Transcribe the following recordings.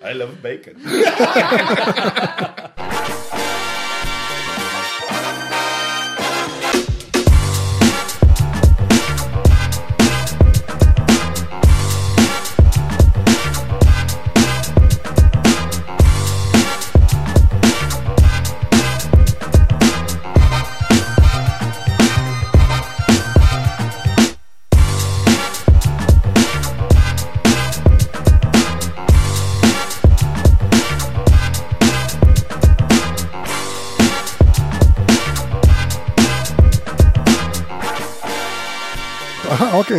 I love bacon.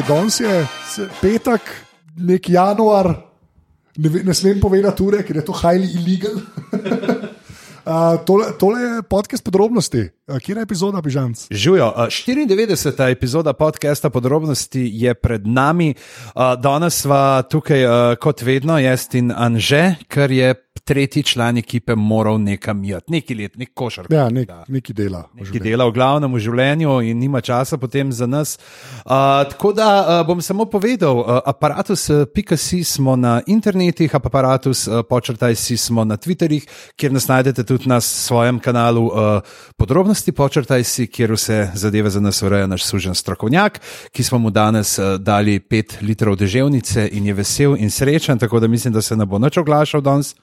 danes je petek, nek januar, ne, ve- ne smem povedati ure, ker je to highly illegal. Uh, tole, tole je podcast podrobnosti, uh, kje je epizoda, Bižanc? Živijo. 94. epizoda podcasta Podrobnosti je pred nami. Uh, Danes sva tukaj, uh, kot vedno, jaz in Anže, ker je tretji član ekipe moral nekam jeti, neki let, nek košar. Ja, nek, neki dela. v Ki življenju. dela v glavnem v življenju in nima časa potem za nas. Uh, tako da uh, bom samo povedal, uh, aparatus.si smo na internetih, aparatus uh, počrtaj si smo na Twitterih, kjer nas najdete tudi na svojem kanalu uh, podrobnosti počrtaj si, kjer vse zadeve za nas ureja naš sužen strokovnjak, ki smo mu danes uh, dali pet litrov deževnice in je vesel in srečen, tako da mislim, da se ne bo nič oglašal danes.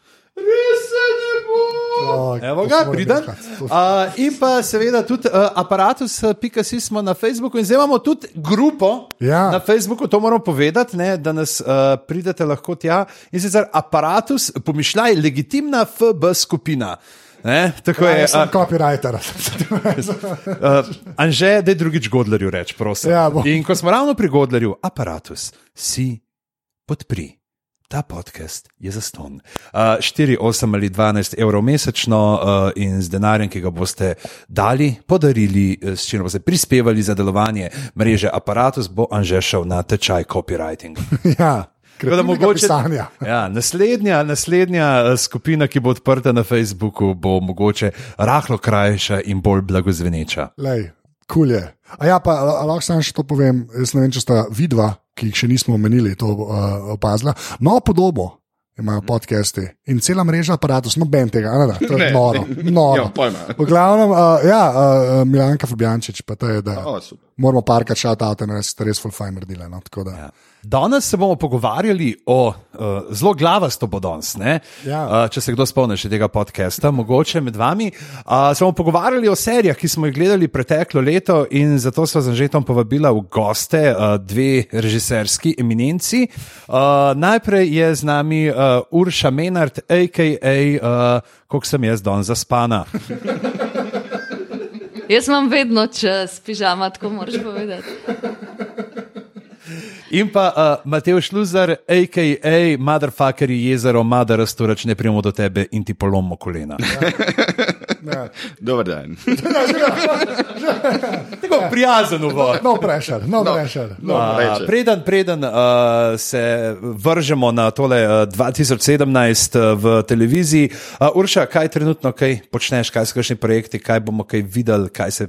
Oh, Evo to ga, se mora pridem. Uh, in pa seveda tudi uh, aparatus.si smo na Facebooku in zdaj imamo tudi grupo Ja. na Facebooku, to moramo povedati, ne, da nas uh, pridete lahko tja. In sicer aparatus, pomišljaj, legitimna FB skupina. Ne, tako Ja, je. jaz sem Uh, copywriter. uh, Anže, da je drugič Godlerju reč, prosim. Ja, bom. in ko smo ravno pri Godlerju, aparatus, si podpri. Ta podcast je za ston. Uh, 4, 8 ali 12 evrov mesečno uh, in z denarjem, ki ga boste dali, podarili, eh, s čimer boste prispevali za delovanje mreže Apparatus, bo Anže šel na tečaj copywriting. ja, da mogoče-. Ja, naslednja, naslednja eh, skupina, ki bo odprta na Facebooku, bo mogoče rahlo krajša in bolj blagozveneča. Lej, kul je. A ja, pa a- a lahko samo še to povem. Jaz ne vem, če sta vidva, ki jih še nismo omenili, to uh, opazila. Novo podobo imajo podcasti in cela mreža aparatus, no, ben tega, ne, da, to je Ne, noro. ne, noro. pojma. V glavnem, uh, ja, uh, Milanka Fabjančič, pa to je, da O, super. moramo parkati šat avto, res res full fine naredili. No, tako da. Ja. Danes se bomo pogovarjali o uh, zelo glavasto bo danes. ne? Ja. Uh, če se kdo spomni še tega podcasta, mogoče med vami. Uh, se bomo pogovarjali o serijah, ki smo jih gledali preteklo leto, in zato smo z Anžetom povabila v goste uh, dve režiserski eminenci. Uh, najprej je z nami uh, Urša Menard, a.k.a. Uh, koliko sem jaz danes zaspana. Jaz imam vedno čas, pižama, tako moraš povedati. In pa uh, Mateo Šluzar, a.k.a. Motherfucker je jezero, Mother Rastorač, ne prijemo do tebe in ti polomo kolena. Ja. Dober dan. Tako prijazen uvod. No pressure, no, no. pressure. No. Uh, preden preden uh, se vržemo na tole uh, 2017 uh, v televiziji, uh, Urša, kaj trenutno kaj počneš, kaj so kakšni projekti, kaj bomo kaj videli, kaj se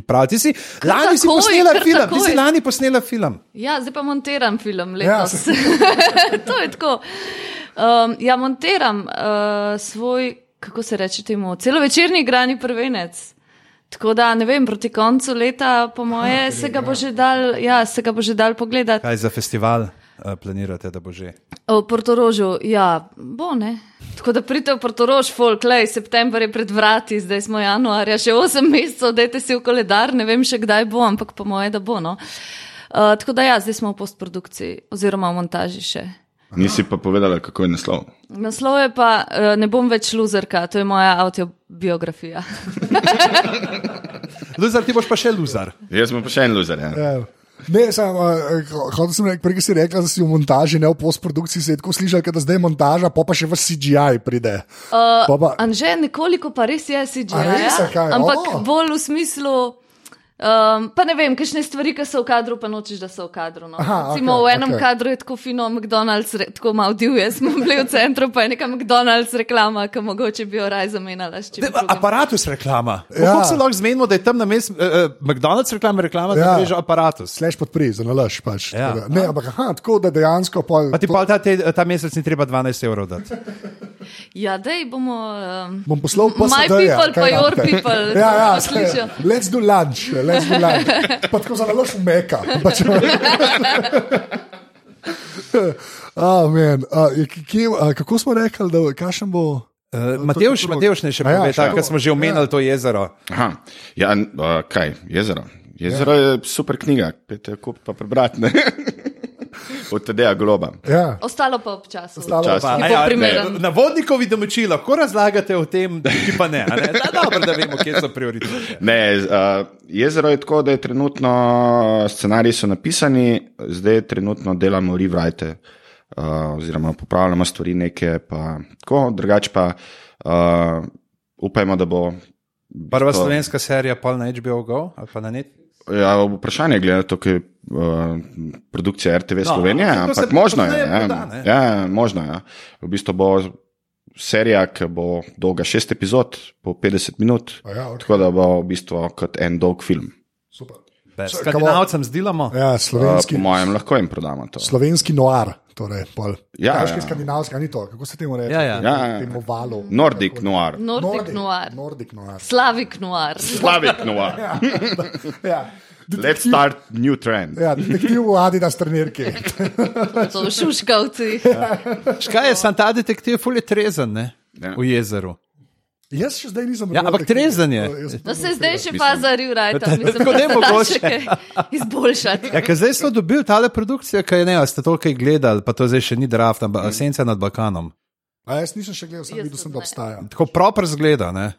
pripravlja. Ti si lani si takoj, posnela kar film, ti takoj. si lani posnela film. Ja, zdaj pa montiram film Ja, letos. to je tako. Um, ja, montiram uh, svoj, kako se reče temu, celovečerni igrani prvenec. Tako da ne vem, proti koncu leta, po moje, se ga že dal, ja, se ga bo že dal pogledati. Kaj za festival planirate, da bo že? V Portorožu, ja, bo ne. Tako da pridete v Portorož, folk, lej, september je pred vrati, zdaj smo januarja, še 8 mesecev, dajte si v koledar, ne vem še kdaj bo, ampak po moje, da bo. No. Uh, tako da ja, zdaj smo v postprodukciji oziroma v montaži še. Nisi pa povedala, kako je naslov. Naslov je pa uh, Ne bom več luzerka, to je moja autobiografija. Luzar, ti boš pa še luzar. Jaz sem pa še en loser. Ja. Ja. Ne, sem, uh, hotel sem reči, prej si rekla, da si v montaži, ne v postprodukciji, se je tako slišal, da zdaj je montaža, pa pa še v CGI pride. Uh, pa pa, Anže, nekoliko pa res je CGI, res, a kaj? ampak O. bolj v smislu. Um, pa ne vem, kakšne stvari, ki so v kadru, pa nočeš, da so v kadru. No. Aha, Recimo, okej, v enem okej. kadru je tako fino McDonald's, re, tako malo divje, smo bili v centru, pa je neka McDonald's reklama, ki mogoče bi jo raj zamenjala s čim De, aparatus reklama. Ja. Kako se lahko zmenimo, da je tam na mestu uh, uh, McDonald's reklama, reklama Ja. mrežo aparatus? Slash podpri, za nalaž. Pač, Ja. tako da- ne, ampak aha, tako da dejansko. Pol, Pa ti pa ta, te, ta mesec ni treba 12 evrov dati. Ja, dej bomo. Um, Bom poslal My PSD-ja, people, pa your people. Ja, ja, slišijo. let's do lunch, do lunch. Pa tako za nalož v meka. Oh, man, uh, kje, uh, kako smo rekli, da kakšen bo? Uh, Matevš, Matevš ne še ja, pove, še tako to. kot smo že omenili to jezero. Aha, ja, uh, kaj, jezero. Jezero ja. je super knjiga, pete kup pa prebrati. Od Tadeja Globa. Ja. Ostalo pa občasno. Ostalo Čas. pa. Ki A bo ja, primeren. ne, Na vodnikovi domači lahko razlagate o tem, ki pa ne. a ne? Da, dobro, da vemo, kje so prioritete. Ne, uh, jezero je tako, da je trenutno scenariji so napisani, zdaj trenutno delamo rewrite, uh, oziroma popravljamo stvari neke, pa tako, drugače pa uh, upajmo, da bo. Prva To- slovenska serija, pol na HBO Go ali pa na net. Ja, vprašanje je, glede to, kaj je uh, produkcija RTV No, Slovenije, se ampak možno je. Ja, ne? ja, možno je. V bistvu bo serija, ki bo dolga šest epizod, po 50 minut, A ja, ok. tako da bo v bistvu kot en dolg film. Super. So- Skandinavcem zdelamo. Ja, Uh, slovenski, po mojem, lahko jim prodamo to. slovenski noir. Torej, pol. Ja, Kraški ja. skandinavski, ni to, kako se temu reče? Ja, ja. Ja, ja. Temu valu. Nordic noir. Nordic noir. Nordic noir. Slavik noir. Slavic noir. Ja. Let's start new trend. Ja, detektiv v Adidas trenirki. To šuškavci. Škaj je, sam ta detektiv, ful je trezen, ne? Ja. V jezeru. Jaz še zdaj nisem. Ja, ampak trezen je. No, se zdaj še faza rewrite, mislim, Tako da da mogoče. izboljšati. Ja, ker zdaj so dobili tale produkcijo, ki je ne, a ste toliko gledali, pa to zdaj še ni draft, ampak senca nad Balkanom. A jaz nisem še gledal, sem videl, sem, da obstaja. Tako proper zgleda, ne?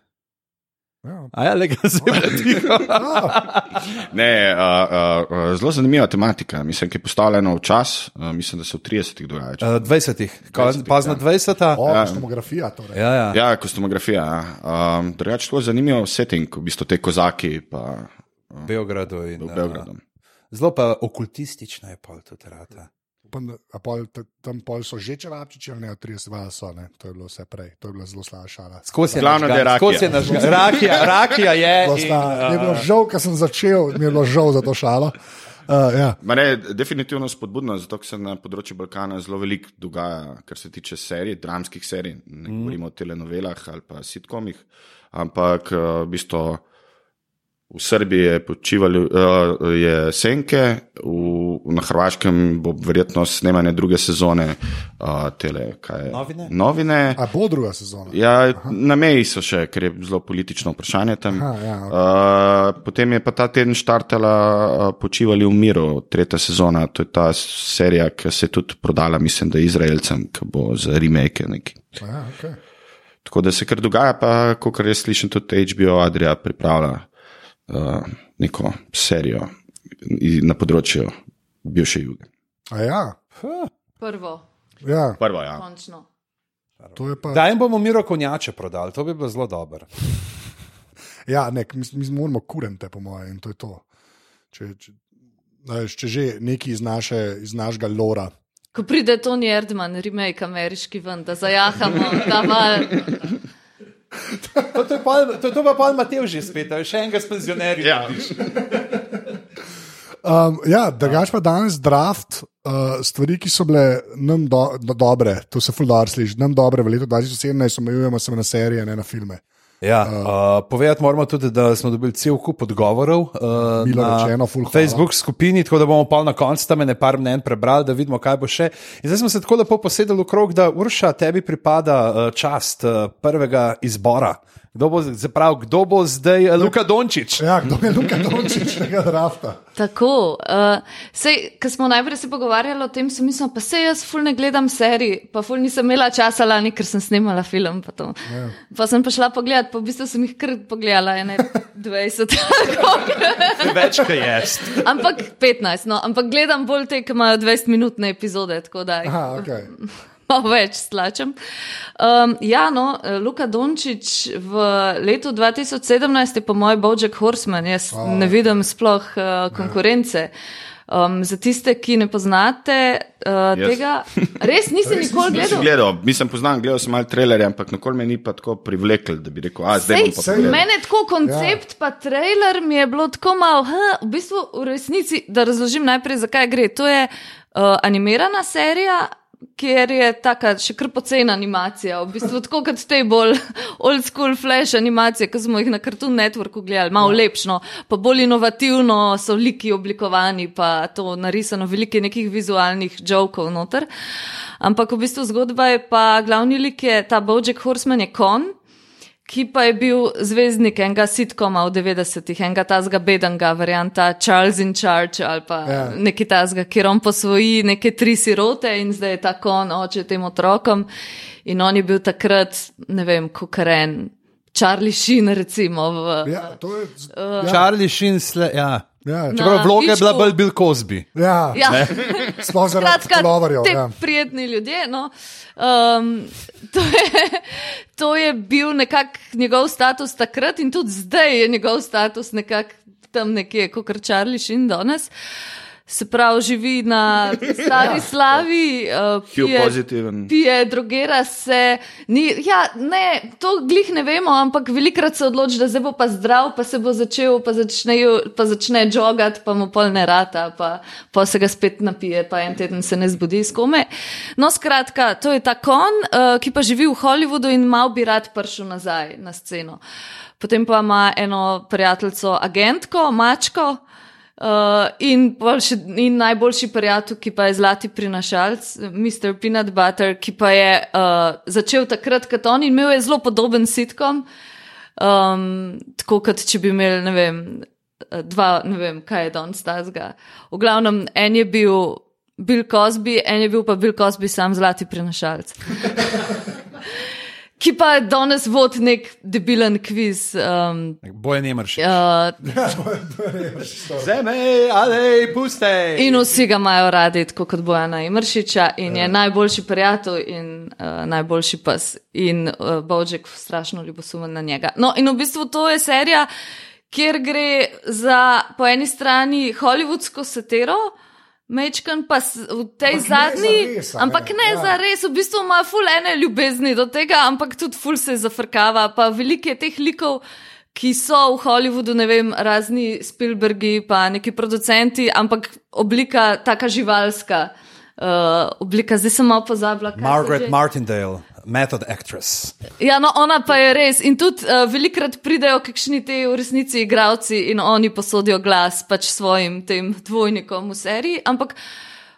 Ja. A ja, le ga zdaj pa tiho. Ne, uh, uh, zelo zanimiva tematika. Mislim, ki je postavljena v čas, uh, mislim, da se v 30-ih dogaja. Uh, 20-ih, ko- 20-ih, pozno ja. 20. O, Ja. kostomografija. Torej. Ja, ja. Ja, kostumografija. Ja. Um, drugače, to je zanimiv setting, v bistvu te kozaki pa v Beogradu. In, Beogradu. Zelo pa okultistično je pol tudi rata. Upam, da- a pol, ta- Tam pol so že čevapčiči, ali ne, 30 vas so, ne. To je bilo vse prej, to je bila zelo slaba šala. Skozi je Glavno, da je rakija. nažgan. Rakija, rakija je. In, Mi je bilo uh, žal, ker sem začel, mi je bilo žal za to šalo. Uh, ja. Ne, definitivno spodbudno, zato ker se na področju Balkana zelo veliko dogaja, kar se tiče serij, dramskih serij. Ne mm. govorimo o telenovelah ali pa sitkomih, ampak uh, v bistvu v Srbiji je počivali uh, je senke, v, na Hrvaškem bo verjetno snemanje druge sezone uh, tele, kaj. Novine? Novine. A bo druga sezona? Ja, na meji so še, ker je zelo politično vprašanje tam. Aha, ja, ok. uh, potem je pa ta teden štartala uh, Počivali v miru, tretja sezona. To je ta serija, ki se je tudi prodala, mislim, da Izraelcem, ki bo za remake neki. Ja, okay. Tako da se kar dogaja, pa kot jaz slišim, tudi HBO Adria pripravlja uh, neko serijo na področju bivše juge. A ja, Prvo, ja, Prvo, ja. končno. to je pa. Da jim bomo miro konjače prodali, to bi bilo zelo dobro. Ja, nek, mi, mi moramo kurente, po mojem, in to je to. Če, če, znaš, če že neki iz, naše, iz našega lora. Ko pride Tony Erdman, remake ameriški ven, da zajahamo ta val. To, to, je pol, to, to pa pol Matev že spet, je še enega s penzionerji. Ja. Um, ja, drugač pa danes draft uh, stvari, ki so bile nam do, do, dobre, to se fuldoar sliši, nam dobre v letu 2017, omejujemo se na serije, ne na filme. Ja, uh, povedati moramo tudi, da smo dobili cel kup odgovorov uh, na rečeno. Facebook skupini, tako da bomo pa na koncu tam ene par mnen prebrali, da vidimo, kaj bo še. In zdaj smo se tako lepo posedeli v krog, da Urša, tebi pripada uh, čast uh, prvega izbora. Kdo bo, zaprav, kdo bo zdaj uh, Luka Dončić? Ja, kdo je Luka Dončić tega drafta? Tako, uh, sej, ko smo najprej se pogovarjali o tem, sem mislila, pa se jaz ful ne gledam serij, pa ful nisem imela časa lani, ker sem snemala film. Pa, to. pa sem pa šla pogledat, pa v bistvu sem jih kar pogledala, ene 20. Več kot jaz. ampak 15, no, ampak gledam bolj te, ki imajo 20-minutne epizode. Aha, okay. malo več slačem. Um, ja, no, Luka Dončić v letu 2017 je po mojem Bojack Horseman, jaz oh. ne vidim sploh uh, konkurence. Um, za tiste, ki ne poznate uh, yes. tega, res nisem res nikoli gledal. gledal. Mislim, poznam, gledal sem malo trailerje, ampak nikoli me ni pa tako privlekel, da bi rekel, a zdaj bom pa pogledal. Mene tako koncept, ja. pa trailer mi je bilo tako malo, ha, v bistvu v resnici, da razložim najprej, zakaj gre. To je uh, animirana serija, kjer je taka še kar pocena animacija, v bistvu tako kot te bolj old school flash animacije, ki smo jih na Cartoon Networku gledali, malo ja. lepšno, pa bolj inovativno so liki oblikovani, pa to narisano, velike nekih vizualnih jokov noter. Ampak v bistvu zgodba je pa glavni lik je ta Bojack Horseman je kon ki pa je bil zvezdnik enega sitkoma v 90-ih, enega tazga bedanga, varianta Charles in Charge ali pa ja. neki tazga, kjer on posvoji neke tri sirote in zdaj je tako on oče tem otrokom. In on je bil takrat, ne vem, kukaren. Charlie Sheen, recimo. V, ja, je, uh, ja. Charlie Sheen, sle, ja. Ja, čeprav vloga je bila bolj Bill Cosby. Ja, ja. sploh zaradi da so prijetni ljudje. No. Um, to, je, to je bil nekako njegov status takrat in tudi zdaj je njegov status nekako tam nekje, kot kar Charlie Sheen danes. Uh, se pravi, živi na stari ja. slavi, uh, pije, pije, drogira se. Ni, ja, ne, to glih ne vemo, ampak velikrat se odloči, da zdaj bo pa zdrav, pa se bo začel, pa začne, pa začne jogati, pa mu pol ne rata, pa, pa se ga spet napije, pa en teden se ne zbudi iz kome. No, skratka, to je ta kon, uh, ki pa živi v Hollywoodu in mal bi rad prišel nazaj na sceno. Potem pa ima eno prijateljico, agentko, mačko. Uh, in, še, in najboljši prijatelj, ki pa je zlati prinašalc, Mr. Peanut Butter, ki pa je uh, začel takrat, kot on in imel je zelo podoben sitkom. Um, tako kot če bi imel, ne vem, dva, ne vem, kaj je Don Stazga. V glavnem, en je bil Bill Cosby, en je bil pa Bill Cosby sam zlati prinašalc. ki pa je danes vod nek debilen kviz. Um, boje ne mrši. Zeme, ali puste. In vsi ga imajo radi, kot Bojana Imršiča, in je ja. najboljši prijatelj in uh, najboljši pes. In uh, Božek strašno ljubosumen na njega. No, in v bistvu to je serija, kjer gre za po eni strani hollywoodsko satero. Mečkan pa v tej ampak zadnji, ne res, ampak ne ja. za res, v bistvu ima ful ene ljubezni do tega, ampak tudi ful se zafrkava. Pa veliko je teh likov, ki so v Hollywoodu, ne vem, razni Spielbergi, pa neki producenti, ampak oblika taka živalska. Uh, oblika, zdaj sem malo pozabila. Margaret Martindale method actress. Ja, no, ona pa je res. In tudi uh, velikrat pridejo kakšni te v resnici igravci in oni posodijo glas pač svojim tem dvojnikom v seriji. Ampak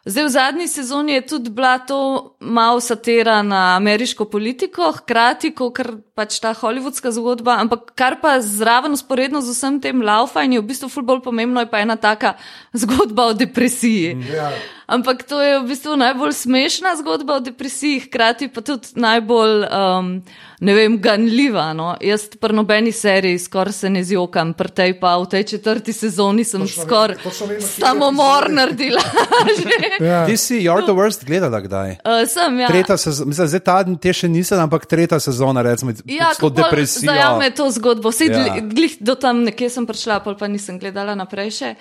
zdaj v zadnji sezoni je tudi bila to malo satira na ameriško politiko, hkrati, kot pač ta hollywoodska zgodba. Ampak kar pa zraven usporedno z vsem tem laufa in je v bistvu ful bolj pomembno, je pa ena taka zgodba o depresiji. Ja. Ampak to je v bistvu najbolj smešna zgodba o depresiji, hkrati pa tudi najbolj, um, ne vem, ganljiva. No? Jaz pri nobeni seriji skoraj se ne zjokam, pri tej pa v tej četrti sezoni sem skoraj samomor naredila. ja. Ti si You're the Worst gledala kdaj? Uh, sem, ja. Tretja sezona, mislim, zdaj ta dan te še nisem, ampak tretja sezona, recimo, ja, kot depresija. Ja, me to zgodbo, vse ja. glih do tam nekje sem prišla, pa nisem gledala naprej še.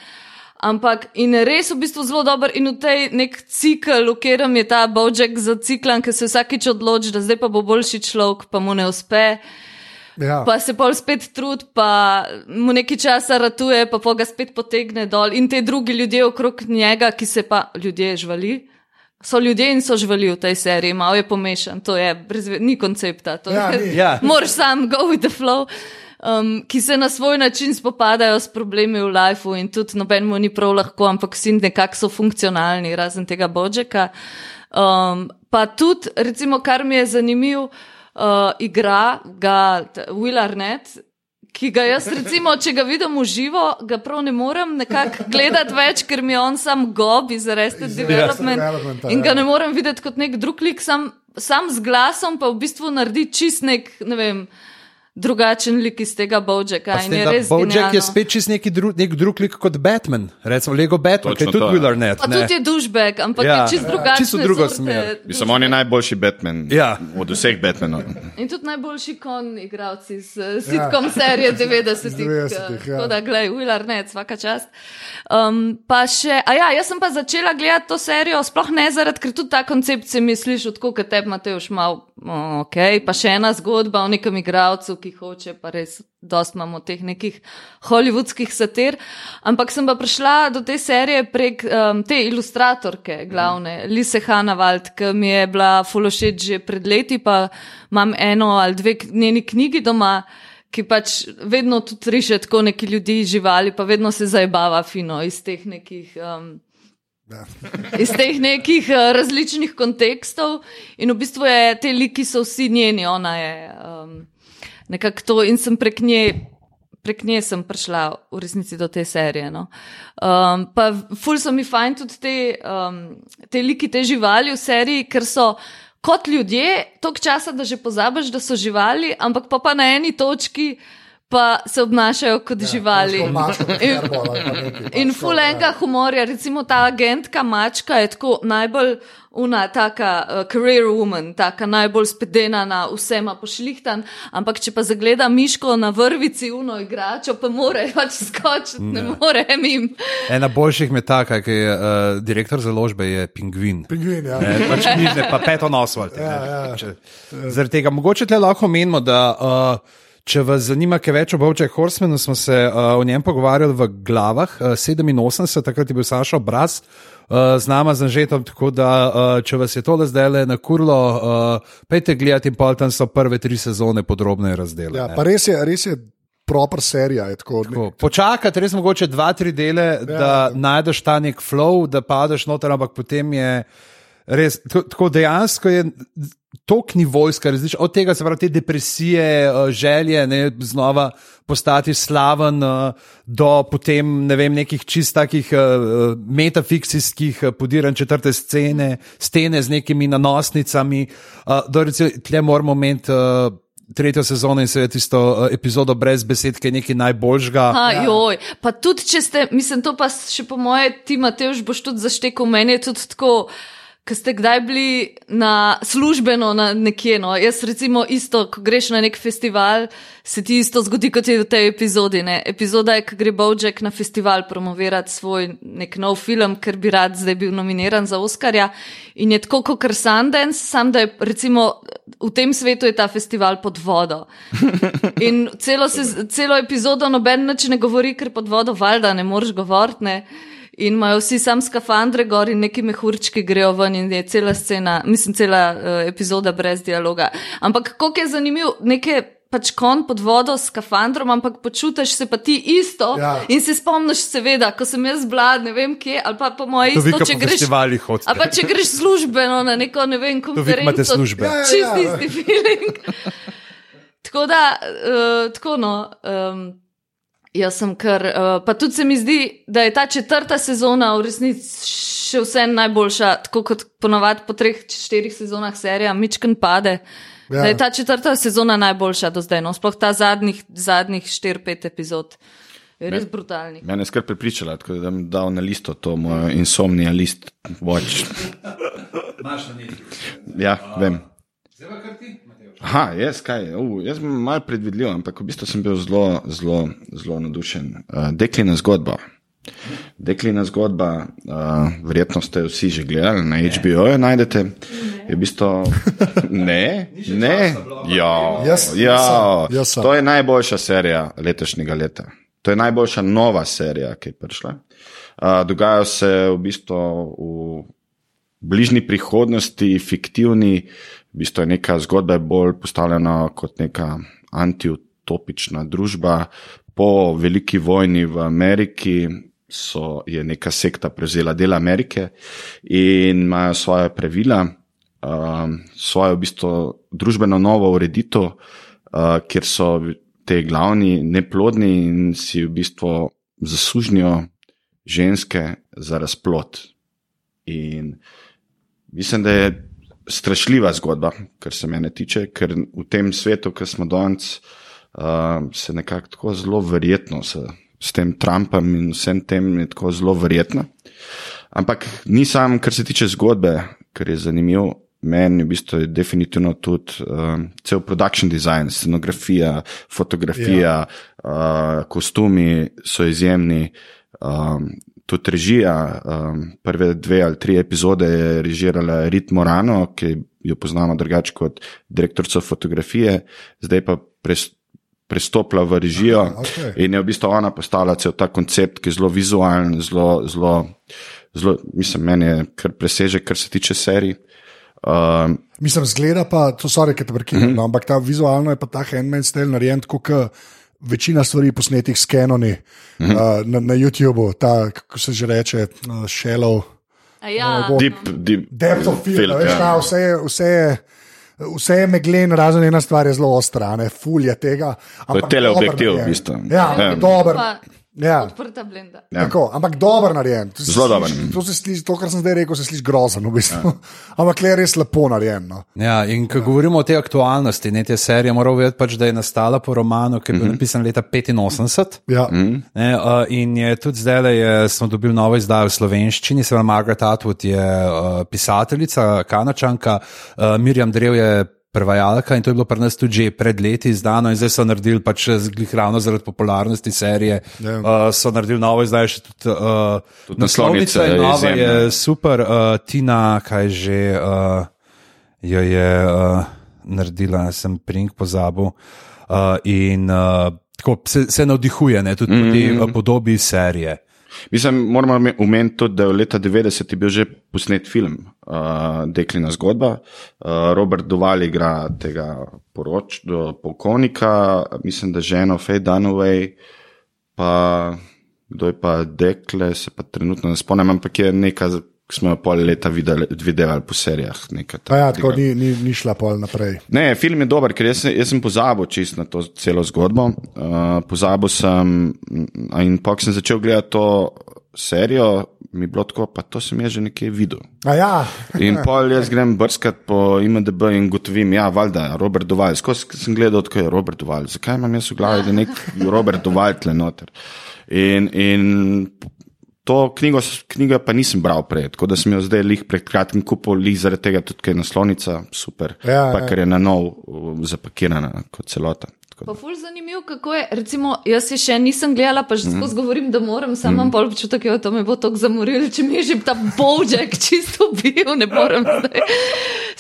Ampak in res v bistvu zelo dober in v tej nek cikl, v katerem je ta Bojack zaciklan, ki se vsakič odloči, da zdaj pa bo boljši človek, pa mu ne uspe. Ja. Pa se pol spet trud, pa mu nekaj časa ratuje, pa pa ga spet potegne dol. In te drugi ljudje okrog njega, ki se pa ljudje žvali. So ljudje in so živeli v tej seriji, malo je pomešan, to je, brez, ni koncepta. Ja, ja. Moraš sam go with the flow um, ki se na svoj način spopadajo s problemi v lifeu in tudi noben mu ni prav lahko, ampak vsi nekako so funkcionalni, razen tega Božeka. Um, pa tudi, recimo, kar mi je zanimivo, uh, igra ga Will Arnett. Ki ga jaz, recimo, če ga vidim v živo, ga prav ne morem nekako gledati več, ker mi je on sam gob iz Arrested Development in ga ja. ne morem videti kot nek drug lik, sam, sam z glasom pa v bistvu naredi čist nek, ne vem, drugačen lik iz tega da Bojack je spet čist neki dru, nek drug lik kot Batman, recimo Lego Batman, ki je tudi to, ja. Will Arnett. Pa ne. tudi je dušbek, ampak Ja, ja, je čist ja. drugačen. Čisto drugo smer. Mislim, on je najboljši Batman Ja. od vseh Batmanov. In tudi najboljši kon igralci iz uh, sitkom ja. serije 90-ih. 90-ih, ja. Tako da, gledaj, Will Arnett, vsaka čast. Um, pa še, a ja, jaz sem pa začela gledati to serijo, sploh ne zaradi, ker tudi ta koncept se mi sliši, tako kot te Mateoš mal, oh, ok, pa še ena zgodba o nekem igralcu, ki hoče, pa res dost imamo teh nekih hollywoodskih satir. Ampak sem pa prišla do te serije prek um, te ilustratorke, glavne, Lise Hanavald, ki mi je bila fulošeč že pred leti, pa imam eno ali dve njeni knjigi doma. Ki pač vedno tudi riše tako neki ljudi, živali, pa vedno se zabava fino iz teh nekih. Um, iz teh nekih uh, različnih kontekstov, in v bistvu je te liki so vsi njeni, ona je um, nekako to, in sem prek nje. Prek nje sem prišla v resnici do te serije. No. Um, pa, ful so mi fajn tudi te, um, te liki, te živali v seriji, ker so kot ljudje, toliko časa, da že pozabiš, da so živali, ampak pa, pa na eni točki pa se obnašajo kot ja, živali. In, in fulenga humorja, recimo ta agentka mačka je tako najbolj una, taka uh, career woman, taka najbolj spedena na vsema pošlihtan, ampak če pa zagleda miško na vrvici, uno igračo, pa more pač skočiti, ne more mim. Ena boljših metaka, ki je uh, direktor založbe, je pingvin. Pingvin, ja. Ne, pač knjižne, pa peto nosval. Ja, ja. Zaradi tega mogoče tle lahko menimo, da uh, če vas zanima kaj več o Bovček Horsemanu, smo se uh, o njem pogovarjali v glavah uh, 87, takrat je bil Saša obraz. Uh, z nama z Anžetom, tako da uh, če vas je tole zdaj le na kurlo, uh, pejte gledati in pol tam so prve tri sezone podrobno razdeljene. Ja, pa res je, res je proper serija. Je tako, Tako, Počakati res mogoče dva, tri dele, ja. da najdeš ta nek flow, da padeš noter, ampak potem je res tako- tako dejansko je. Tok nivojska različna, od tega se pravi te depresije, eh, želje, ne, znova postati slaven, eh, do potem ne vem, nekih čist takih uh, metafikcijskih eh, podiranj četrte scene, stene z nekimi nanosnicami. Do recimo, tle moramo imeti. Tretjo sezono in seveda tisto uh, epizodo brez besed, ki je nekaj najboljšega. Ha, joj. Pa tudi, če ste, mislim, to pa še po moje, ti Mateoš boš tudi zaštekal, meni je tudi tako. Ker ste kdaj bili na službeno na nekje? No? Jaz, recimo, isto, ko greš na nek festival, se ti isto zgodi kot je v tej epizodi. Ne? Epizoda je, ko gre Bowjack na festival promovirati svoj nek nov film, ker bi rad zdaj bil nominiran za Oscarja. In je tako kot Sundance, sam da je recimo v tem svetu je ta festival pod vodo. In celo, se, celo epizodo noben nič ne govori, ker pod vodo valjda ne moreš govoriti. In imajo vsi sam skafandre gor in neki mehurčki grejo ven in je cela scena, mislim, cela uh, epizoda brez dialoga. Ampak kako je zanimivo, nekaj pač kon pod vodo s skafandrom, ampak počutiš se pa ti isto Ja. in se spomniš seveda, ko sem jaz bila, ne vem kje, ali pa po vi, isto, če greš. A pa če greš službeno na neko, ne vem, konferenco. Ja, ja, ja. isti feeling. tako da, uh, tako no. Um, Jaz sem kar, uh, pa tudi se mi zdi, da je ta četrta sezona v resnici še vse najboljša, tako kot ponovadi po treh, štirih sezonah serija, Mičken pade. Ja. Da je ta četrta sezona najboljša do zdaj, no, sploh ta zadnjih, zadnjih štir, pet epizod. Je res brutalni. Mene je skrb pripričala, tako da bom dal na listo to mojo insomnija list watch. Ja, vem. Aha, jaz kaj, uh, jaz sem malo predvidljiv, ampak v bistvu sem bil zelo, zelo, zelo navdušen. Uh, Deklina zgodba. Deklina zgodba, uh, verjetno ste vsi že gledali, na HBO-ju najdete. Je v bistvu, ne, ne, ja, ja, sem. to je najboljša serija letošnjega leta. To je najboljša nova serija, ki je prišla. Uh, dogajajo se v bistvu v bližnji prihodnosti, fiktivni, v bistvu je neka zgodba je bolj postavljena kot neka antiutopična družba. Po veliki vojni v Ameriki so, je neka sekta prevzela del Amerike in imajo svoje pravila, um, svojo v bistvu družbeno novo ureditev, uh, kjer so te glavni neplodni in si v bistvu zasužnijo ženske za razplot. In mislim, da je strašljiva zgodba, kar se mene tiče, ker v tem svetu, ki smo danes, uh, se nekako tako zelo verjetno s, s tem Trumpom in vsem tem je tako zelo verjetno. Ampak ni sam, kar se tiče zgodbe, kar je zanimivo. Meni v bistvu je definitivno tudi um, cel production design, scenografija, fotografija, ja. uh, kostumi so izjemni, um, tudi režija. Um, prve dve ali tri epizode je režirala Rit Morano, ki jo poznamo drugače kot direktorica fotografije, zdaj pa pres, prestopila v režijo Aha, okej. in je v bistvu ona postala cel ta koncept, ki je zelo vizualen, zelo, zelo, zelo mislim, meni je kar presežek, kar se tiče serij. Um, Mislim, zgleda pa, to so reke, Mhm. no, ampak ta vizualno je pa ta handmade stil narejen tako, kot večina stvari posnetih s Canoni Mhm. uh, na, na YouTubu, ta, kako se že reče, uh, shallow. A Ja, bo- deep, deep Depth of field, field, veš, ja. ta, vse, je- vse, je- vse je meglen, razen ena stvar je zelo ostra, ne ful je tega. ampak teleobjektiv, dobro v bistvu. Ja, Ja. dober. Pa Ja. odprta blenda. Ja. Tako, ampak dober narejen. To Zelo dober. To, se sliši, to, kar sem zdaj rekel, se sliši grozno. V bistvu. ja. Ampak le res lepo narejen. No. Ja, in ko govorimo o tej aktualnosti, ne te serije, moramo vedeti, pač, da je nastala po romanu, ki je bil Mhm. napisan leta 85. Ja. Ne, uh, in je tudi zdaj, da je, smo dobili novo izdajo v slovenščini, se pravi, Margaret Atwood je uh, pisateljica, kanačanka, uh, Mirjam Drev je prevajalka in to je bilo pri nas tudi že pred leti izdano in zdaj so naredili pač zglih ravno zaradi popularnosti serije, Ja. uh, so naredili novo izdajo še tudi. Uh, Tudi naslovnica je je nova, izjemna. je super, uh, Tina, kaj že. Uh, jo je uh, naredila, sem prink pozabil. Uh, in uh, tako se, se navdihuje, ne, tudi mm -hmm. po tej uh, podobi serije. Mislim, moramo omeniti tudi, da je leta 90 je bil že posnet film uh, Deklina zgodba. Uh, Robert Duval igra tega poroč, do polkovnika, mislim, da ženo Faye Dunaway, pa kdo je pa dekle, se pa trenutno ne spomnim, ampak je nekaj, ki smo jo pol leta videli, videli po serijah. ja, tako ni, ni, ni šla pol naprej. Ne, film je dober, ker jaz, jaz sem pozabil čist na to celo zgodbo. Uh, pozabil sem in pa, sem začel gledati to serijo, mi je bilo tako, pa to sem jaz že nekje videl. A ja, In pol jaz grem brskati po IMDB in gotovim, ja, valjda, Robert Duval. Skozi sem gledal, kako je Robert Duval. Zakaj imam jaz v glavi, da je nek Robert Duval tle noter? In, in to knjigo, knjigo pa nisem bral prej, tako da sem jo zdaj lih pred kratkim kupil, lih zaradi tega tudi, ker je naslovnica super, Ja, pa ja. ker je na nov uh, zapakirana kot celota. Pa ful zanimivo, kako je. Recimo, jaz je še nisem gledala, pa že skozi govorim, da moram, sam imam pol občutek, da to me bo tako zamorilo, če mi je že ta božek čisto bil, ne morem zdaj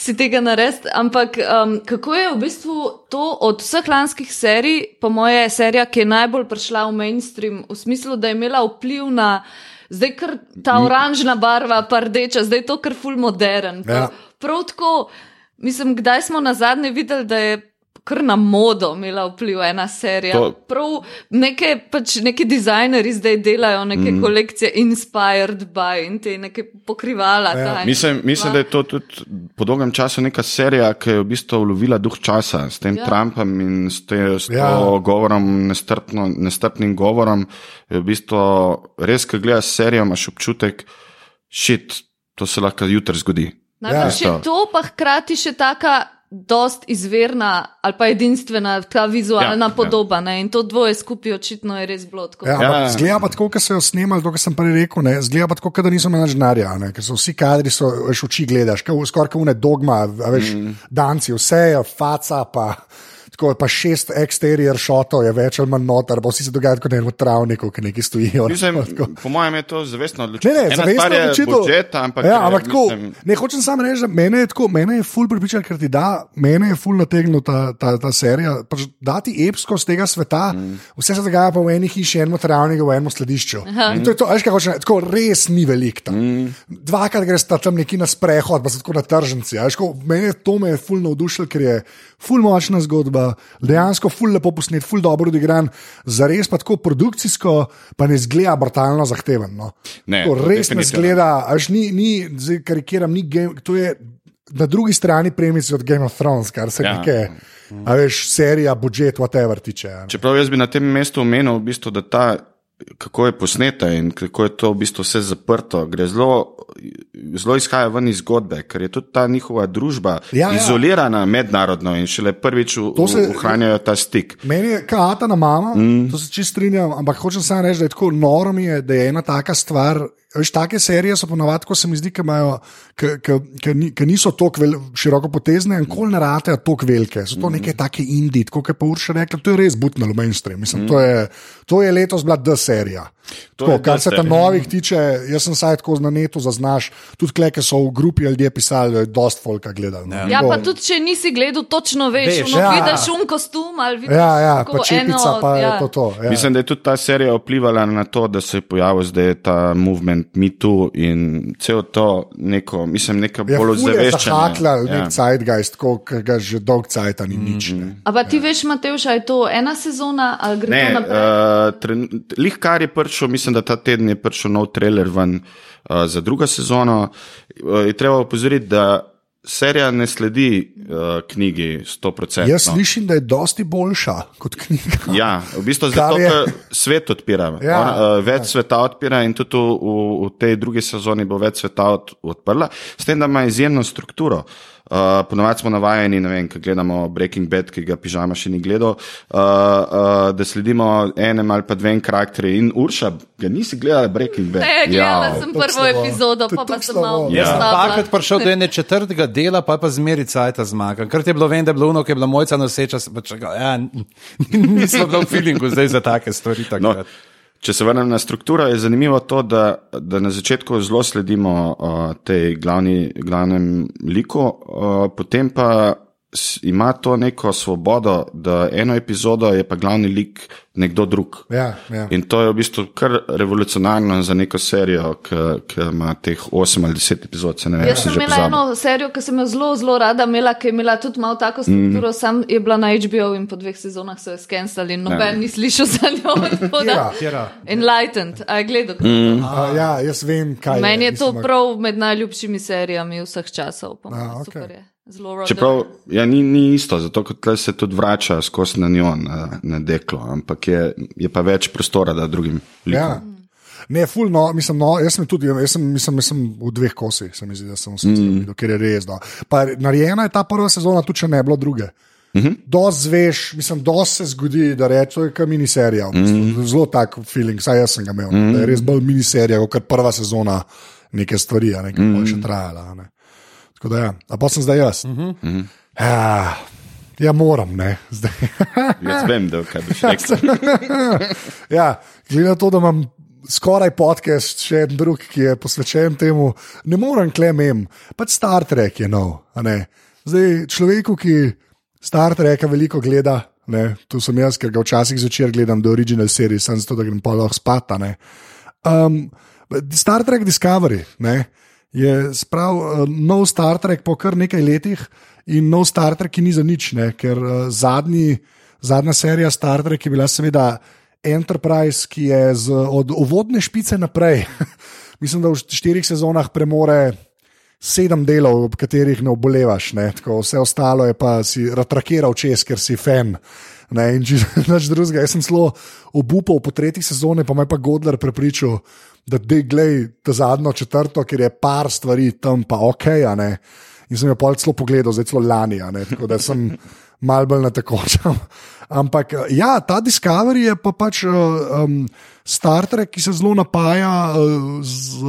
si tega narediti. Ampak um, kako je v bistvu to od vseh lanskih serij, po moje serija, ki je najbolj prišla v mainstream, v smislu, da je imela vpliv na. Zdaj, ker ta oranžna barva, pa rdeča, zdaj je to kar ful modern. Ja. Prav tako, mislim, kdaj smo na zadnje videli, da je kar na modo imela vpliv ena serija. To- Prav neke, pač neki dizajnerji zdaj delajo neke mm. kolekcije inspired by in te neke pokrivala. Ja. Mislim, mislim, da je to tudi po dolgem času neka serija, ki je v bistvu ulovila duh časa s tem Ja. Trumpom in s, te, s to Ja. ja. govorom, nestrpno, nestrpnim govorom. Je v bistvu res, ko gledaš serijo, imaš občutek, šit, to se lahko jutri zgodi. Najbrž Ja. je to pa hkrati še taka. Dost izvirna ali pa edinstvena, ta vizualna Ja, ja, ja. podoba. Ne? In to dvoje skupaj očitno je res bilo tako. Ja, Ja, ja, ja. zgleda pa tako, kot so jo snemali, to, kar sem prej rekel. Ne, zgleda pa tako, kot da niso imeli denarja, ne, ker so vsi kadri, so veš, oči gledaš, skoraj kot une dogma, a veš, mm. danci, vse je, faca pa. Tako, pa šest exterior šotov je več ali manj noter, pa vsi se dogajajo kot v travniku, ki neki stojijo. Mislim, Tako. po mojem je to zavestno Ne, odločitev. ne, Ena zavestno je odločitev. budžet, ampak, ja, je, ampak tako, mislim, ne hočem samo reči, da mene je, tako, mene je ful pripričal, ker ti da, mene je ful nategnil ta, ta, ta serija. Pač dati epsko z tega sveta, mm. vse se dogaja pa v eni hiši, eno travniku, v enem skladišču. In to je to, veš, kaj hočem, reči, tako res ni velik tam. Mm. Dvakrat greš tam neki na sprehod, pa so tako na tržnici. a veš, tako, Mene je to me je ful navdušil, ker je ful močna zgodba, dejansko ful lepo posnet, ful dobro odigran, zares pa tako produkcijsko, pa ne zgleda brutalno zahteven. No. Ne, Tako, res ne zgleda, až ni, ni zdaj karikiram, ni game, to je na drugi strani premice od Game of Thrones, kar se Ja. neke, a veš, serija, budžet, whatever tiče. ne. Čeprav jaz bi na tem mestu omenil, v bistvu, da ta kako je posneta in kako je to v bistvu vse zaprto. Gre zelo, zelo izhaja ven iz zgodbe, ker je tudi ta njihova družba Ja, ja. izolirana mednarodno in šele prvič v- se- ohranjajo ta stik. Meni je kata na mama, mm. to se čist strinjam, ampak hočem samo reči, da je tako noro mi je, da je ena taka stvar. Veš, take serije so ponovadi, ko se mi zdi, ki niso tako široko potezne in kol ne ratejo tako velike. So to neke take indije, kot je pa Urša rekla, to je res butnalo mainstream. Mislim, to, je, to je letos bila D serija. Tako, je kar se ta serija. novih tiče, jaz sem saj tako na netu zaznaš, tudi kleke so v grupi ljudje pisali, da je dost folka gledal. no. Ja, pa Tako- tudi če nisi gledal, točno veš, Veš, veš ja. vidiš un kostum ali vidiš Ja, ja, tako pa čepica, eno, pa je ja. to. to ja. Mislim, da je tudi ta serija vplivala na to, da se je pojavil zdaj ta movement MeToo in cel to neko, mislim, neka Ja, bolj ozaveščena. zahakla Ja. nek zeitgeist, ki ga že dolg cajt ni nič. ne. A pa ti veš, Matevš, je to ena sezona ali gre to Ne, naprej? uh, tren, lih kar je prišel, mislim, da ta teden je prišel nov trailer ven uh, za drugo sezono. Uh, je treba opozoriti, da serija ne sledi uh, knjigi 100%. Jaz slišim, da je dosti boljša kot knjiga. Ja, v bistvu Kar zato, je- ker svet odpira. Ja, On, uh, več ja. sveta odpira in tudi v, v tej drugi sezoni bo več sveta od, odprla, s tem, da ima izjemno strukturo. Uh, ponovadi smo navajeni, ne vem, ko gledamo Breaking Bad, ki ga pižama še ni gledal, uh, uh, da sledimo enem ali pa dvem karakterjem. In Urša, ga nisi gledala Breaking Bad? Ne, gledala Jao. sem prvo slabo. epizodo, pa, pa tako sem malo Ja. Parkrat prišel do ene četrtega dela, pa pa zmeri cajta zmaga. Ker je bilo vem, da je bilo uno, ki je bila mojca noseča, pa čakal, ja, nisem bil v feelingu zdaj za take stvari. No, takrat. Če se vrnem na strukturo, je zanimivo to, da, da na začetku zelo sledimo uh, tej glavni, glavnem liku, uh, potem pa ima to neko svobodo, da eno epizodo je pa glavni lik nekdo drug. Ja, ja. In to je v bistvu kar revolucionarno za neko serijo, ki ima teh 8 ali 10 epizod. Se ne vem, Jaz sem imela pozabil. eno serijo, ki sem jo zelo, zelo rada imela, ki je imela tudi malo tako strukturo, mm. sam je bila na HBO in po dveh sezonah so jo skenirali in noben ni slišal za njo. da- Katera? Enlightened, a je gledal. Mm. A, ja, jaz vem, kaj Meni je to mislim, prav med najljubšimi serijami vseh časov. A, super okej. je. Čeprav ja, ni, ni isto, zato ker tle se tudi vrača skozi na njo, na, na deklo, ampak je, je pa več prostora, da drugim likom. Ja. Ne, ful, no, mislim, no, jaz sem tudi, jaz sem, mislim, jaz sem v dveh kosih, se mi zdi, da sem vse mm. videl, ker je res. No. Pa narejena je ta prva sezona, tudi če ne bilo druge. Mm -hmm. Dost zveš, mislim, dost se zgodi, da rečeš, to je kot miniserija. V bistvu. mm -hmm. Zelo tak feeling, saj jaz sem ga imel. Mm -hmm. Da je res bolj miniserija, kot prva sezona neke stvari, a ne, ki mm -hmm. bo še trajala. a Ne. Tako da ja, a pa sem zdaj jaz. Mm -hmm. ja, ja, moram, ne, zdaj. Jaz vem, da kaj boš rekel. ja, glede na to, da imam skoraj podcast, še en drug, ki je posvečen temu, ne morem klemem, pač Star Trek je nov. a ne. Zdaj, človeku, ki Star Treka veliko gleda, ne, tu sem jaz, ker ga včasih zvečer gledam do original serije, sem zato, da grem pa lahko spat. Um, Star Trek Discovery ne, je sprav uh, nov Star Trek po kar nekaj letih in nov Star Trek, ki ni za nič, ne, ker uh, zadnji, zadnja serija Star Trek je bila seveda Enterprise, ki je z, od uvodne špice naprej, mislim, da v štirih sezonah premore. Sedem delov, ob katerih ne obolevaš, ne? Tako, vse ostalo je pa si ratrakiral čez, ker si fan. Ne, in če nič drugega, jaz sem zelo obupal po tretji sezoni, pa me je pa Godler prepričal, da te glej ta zadnjo četrto, ker je par stvari tam pa ok. In sem jo pol celo pogledal, zdaj celo lani, tako da sem mal bolj na tekočem. Ampak ja, ta Discovery je pa pač um, Star Trek, ki se zelo napaja, uh, z,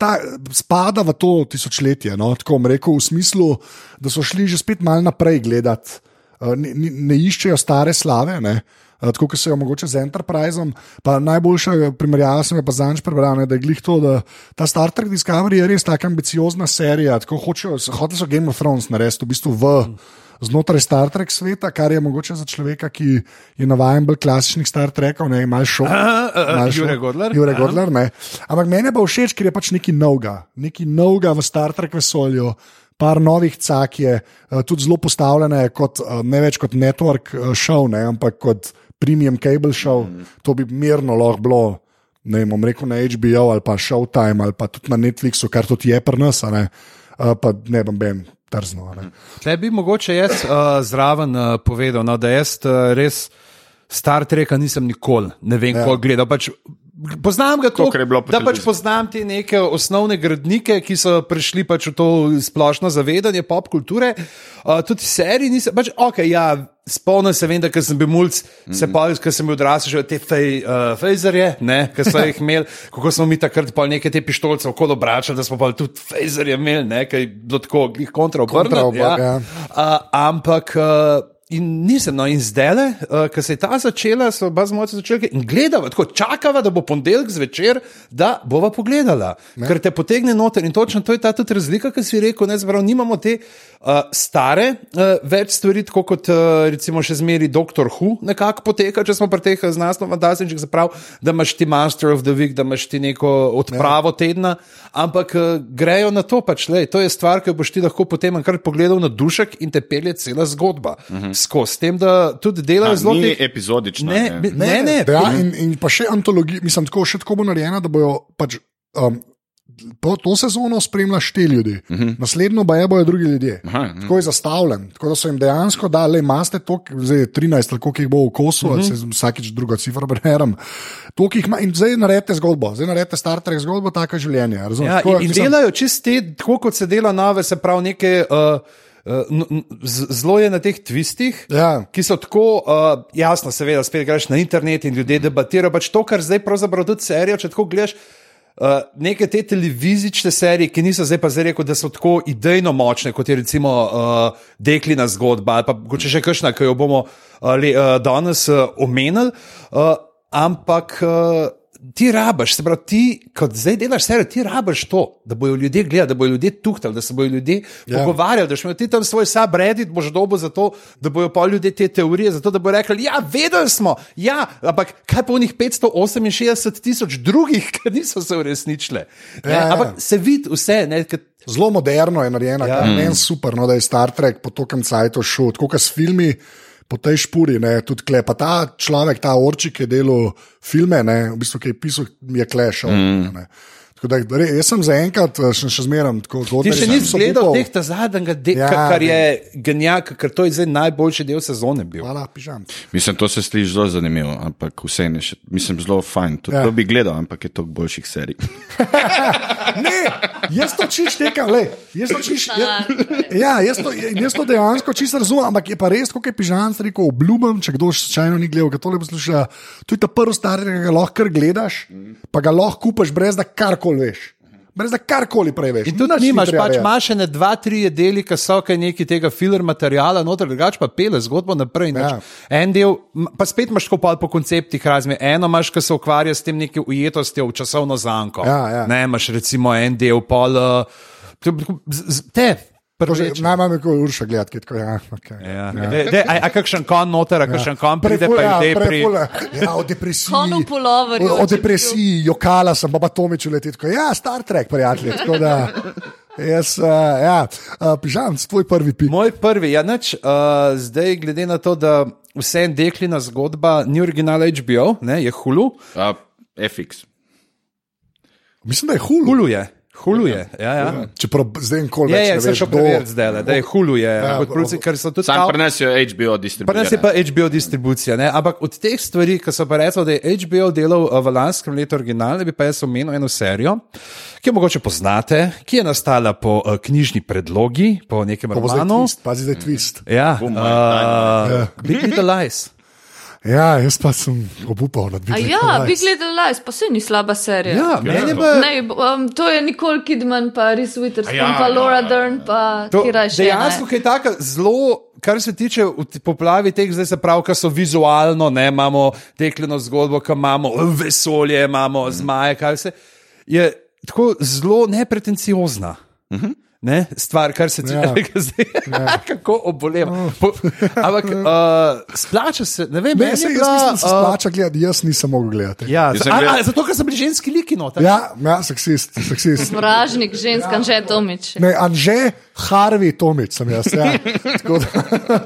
ta, spada v to tisočletje. No? Tako bom rekel, v smislu, da so šli že spet malo naprej gledati, ne, ne, ne iščejo stare slave. Ne? Uh, Tako kot se je mogoče z Enterpriseom. Pa najboljša primerjava sem pa zanj prebral, ne, da je glih to, da ta Star Trek Discovery je res tako ambiciozna serija. Tako hočejo, hoteli so Game of Thrones narediti v bistvu v. Znotraj Star Trek sveta, kar je mogoče za človeka, ki je navaden bolj klasičnih Star Trekov, ne malo šok. Jure Godler. Jure. Godler, ne. Ampak meni pa všeč, ker je pač nekaj novega, nekaj novega v Star Trek vesolju. Par novih cak je, eh, tudi zelo postavljene kot eh, ne več kot network eh, show, ne, ampak kot premium cable show. Mm. To bi mirno lahko bilo, ne vem, rekel na HBO ali pa Showtime ali pa tudi na Netflixu, kar tudi je pri nas, ne, Eh, pa ne bom ben trzno. ne. Tle bi mogoče jaz uh, zraven uh, povedal, no, da jaz uh, res Star Treka nisem nikoli, ne vem, Ja. ja. ko gledal. Pač, Poznam ga tako, Kolikor je bilo po da pač poznam te neke osnovne gradnike, ki so prišli pač v to splošno zavedanje pop kulture. Uh, tudi seriji nisem, pač ok, ja, spomnim se, vem, da ker sem bil mulj, se pa, ker sem bil odrasel, že te fej, uh, fejzerje, ne, ki so jih imeli, kako smo mi takrat pa neke te pištolce okolo obračali, da smo pa tudi fejzerje imeli, ne, kaj je bilo tako, glih kontra Kontra obrniti. obr- ja. Uh, ampak. Uh, In nisem, no, in zdaj, uh, ko se je ta začela, so oba z mojci začeli in gledava, tako čakava, da bo ponedeljek zvečer, da bova pogledala, ne. ker te potegne noter. In točno to je ta tudi razlika, ki si rekel, ne, zbrav, nimamo te uh, stare uh, več stvari, tako kot uh, recimo še zmeri Doctor Who nekako poteka, če smo pri teh znanstvenih fantazijskih zaprav, da imaš ti Master of the Week, da imaš ti neko odpravo ja. tedna, ampak uh, grejo na to pač, lej, to je stvar, ki jo boš ti lahko potem enkrat pogledal na dušek in te pelje cela zgodba. Uh -huh. Skozi tem, da tudi delajo zelo te- epizodična, Ne, ne. ne, ne. ne. Ja, in, in pa še antologija, mislim, tako, še tako bo narejena, da bojo pač. Um, Po to sezono spremlja štiri ljudi, uh -huh. naslednjo pa je bojo drugi ljudje. Aha, mhm. Tako je zastavljen, tako da so jim dejansko dali, imate to, zdaj je 13, ali koliko jih bo v kosu, uh -huh. se vsakič druga cifra berem. Ima in zdaj naredite zgodbo, zdaj naredite Star Trek zgodbo, tako je življenje. razumeš? Ja, Tako, in, in mislim, delajo čiste, tako kot se dela nove, se pravi, neke. Uh, Uh, zelo je na teh twistih, Ja. ki so tako, uh, jasno, seveda, spet greš na internet in ljudje debatirajo. Pač to, kar zdaj pravzaprav tudi serijo, če tako gledaš. Uh, neke te televizijske serije, ki niso zdaj pa zdaj rekel, da so tako idejno močne, kot je recimo uh, Deklina zgodba, ali pa če še kakšna, ki jo bomo uh, le, uh, danes uh, omenili. Uh, ampak uh, ti rabiš, se pravi, ti, kot zdaj delaš serijo, ti rabiš to, da bojo ljudje gledali, da bojo ljudje tuhtali, da se bojo ljudje Ja. ja. pogovarjali, da boš ti tam svoj subreddit, boš dobo za to, da bojo pa ljudje te teorije, zato da bojo rekli, ja, vedeli smo, ja, ampak kaj pa v njih 568 tisoč drugih, ki niso se uresničile. Ja, ja. Ampak se vidi vse, ne, ker Zelo moderno je narejena. Ja. meni super, no, da je Star Trek po tokem cajtu šel, tako kot s filmi. Po tej špuri, ne, tudi kle, pa ta človek, ta orčik, je delal filme, ne, v bistvu, ki je pisal, je klešal. Mm. Tako da, re, jaz sem zaenkrat eh, še, še zmeraj tako ti še nisi gledal teh zadnjega, de, Ja, kar je genijak, ker to je zdaj najboljši del sezone bil. Hvala, pižam. Mislim, to se sliši zelo zanimivo, ampak vseeno, še- mislim, zelo fajn. To, Ja. to bi gledal, ampak je to boljših serij. Ne, jaz to čiš tekam, le. Jaz to čiš. Ja, ja jaz, to, jaz to dejansko čisto razumem, ampak je pa res, kot je pižam, rekel, obljubim, če kdo še slučajno ni gledal, ga tole posluša. To je ta prvi star, ki ga lahko kar gledaš, pa ga lahko kupaš, brez da karkoli veš. Brez da karkoli prej veš. In tudi ni nimaš, treba pač imaš še ne dva, tri deli, ki so kaj neki tega filler materiala, noter drugače pa pele zgodbo naprej. Ja. En del, pa spet imaš tako po konceptih razme. Eno imaš, ki se ukvarja s tem neki ujetostjo v časovno zanko. Ja, ja. Ne, imaš recimo en del pol, z- te. Najmanj kot urša gledati, tako. Ja, okay. Ja. Ja. De, a, a kakšen kon noter, a kakšen kon pride, Preful- pa ja, je pri. ja, o depresiji. Kon v puloverju, O, o depresiji, jokala sem, pa Tomič leti. Tako, ja, Star Trek, prijatelji. Tako da, jaz, uh, ja, uh, pižam, tvoj prvi pik. Moj prvi, ja, nič, uh, zdaj glede na to, da vse en deklina zgodba ni original HBO, ne, je Hulu. Uh, FX. Mislim, da je hulu. Hulu je, Hulu je. Ja, ja. Čeprav zdaj nikoli Je, več je, ne veš, šel kdo- preveriti zdaj, da je Hulu, je, Ja, ja, produci, ker so tudi Sam prenesijo HBO je distribucijo. pa HBO distribucija, ne? ampak od teh stvari, ki so pa rekli, da je HBO delal eh, v lanskem letu originalne, bi pa jaz omenil eno serijo, ki jo mogoče poznate, ki je nastala po uh, knjižni predlogi, po nekem romanu. twist, pazi zdaj twist. Ja, my uh, Big Little Lies. Ja, jaz pa sem obupal nad A Big ja, Little Big Lies. Little Lies, pa se ni slaba serija. Ja, meni je pa. Ne, um, to je Nicole Kidman, pa Reese Witherspoon, Ja, pa ja, Laura ja. Dern, pa To, Kira še. dejansko je tako zelo, kar se tiče poplavi teh, zdaj se pravi, ki so vizualno, ne, imamo tekleno zgodbo, ki imamo vesolje, imamo zmaje, kaj vse. Je tako zelo nepretenciozna. Ne, stvar, kar se tiče Ja. tega, zdaj, kako oboleva. Po, ampak uh, splača se, ne vem, Ne, meni se, jaz mislim, da se bila, uh, splača gledati, jaz nisem mogel gledati. Ja, z- sem a, gledal- a, zato, ker so bili ženski liki noter. Ja, ja seksist, seksist. Vražnik, ženska, že Tomič. Ne, Anže Harvey Tomič sem jaz. Ja. Tako da,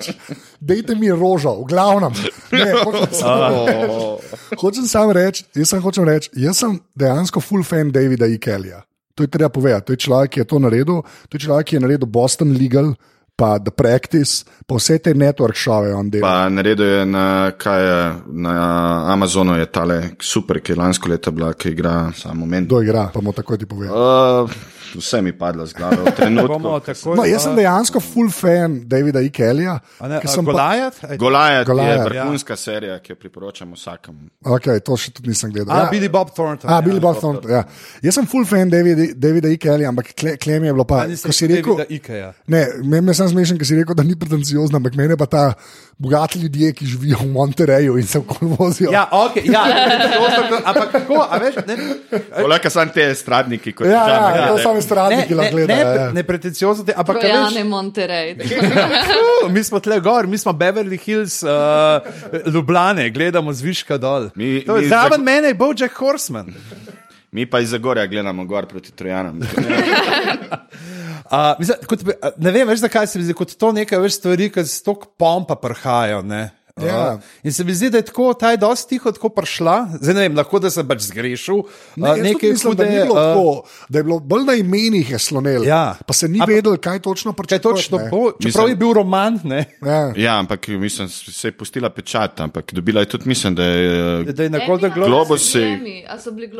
Dejte mi rožo, v glavnem. Ne, hočem samo- Hočem samo reči, jaz sem hočem reči, jaz sem dejansko full fan Davida E. To je treba povedati. To je človek, ki je to naredil, to je človek, ki je naredil Boston Legal, pa The Practice, pa vse te network šove on dela. Pa naredil je na, kaj je, na Amazonu, je tale super, ki je lansko leto bila, ki igra samo moment. Kdo igra, pa mu tako ti povem. Uh, vse mi padlo z glave No, jaz sem dejansko full fan Davida E. Kellyja. Ne, pa- Golajat? Golajat je Goliath, vrhunska ja. serija, ki jo priporočam vsakemu. Okay, to še tudi nisem gledal. A, Ja. Billy Bob Thornton. A, ja. Billy Bob Thornton. Ja. Jaz sem full fan Davida, Davida E. Kellyja, ampak kle, klem je bilo pa, A nisi ko si rekel. Davida Ikeja. Ne, me, me sem smešen, ker si rekel, da ni pretenciozno, ampak mene pa ta bogati ljudje, ki živijo v Monterreju in se okoli vozijo. Ja, ok, ja, ampak kako, a veš, ne, Polaka sam te stradniki, kot ja, ja, ja, to sami ne, stradniki ne, lahko ne, gledajo. pre- ja. ne pretenciozno, te, ampak a veš, Rojane Monterey. Uh, mi smo tle gor, mi smo Beverly Hills, uh, Ljubljane, gledamo zviška dol. Mi- mi Zraven za- mene je Bojack Horseman. Mi pa iz Zagorja gledamo gor proti Trojanom. Uh, mislim, kot, ne vem, veš, zakaj se mi zdi, kot to nekaj več stvari, ki z tok pompa prihajajo. ne. Ja. Uh, in se mi zdi, da je tako, ta je dosti tiho tako prišla. Zdaj ne vem, lahko da sem pač zgrešil. Ne, uh, nekaj mislim, da, hude, ni bilo uh, tako, da je bilo bolj na imenih je slonel. Ja. Pa se ni vedel, kaj točno Kaj pričakuješ. točno ne. bo, čeprav je bil roman, ne, Ja. Ja, ampak mislim, se je pustila pečat, ampak dobila je tudi, mislim, da je. da je na Golden. Globus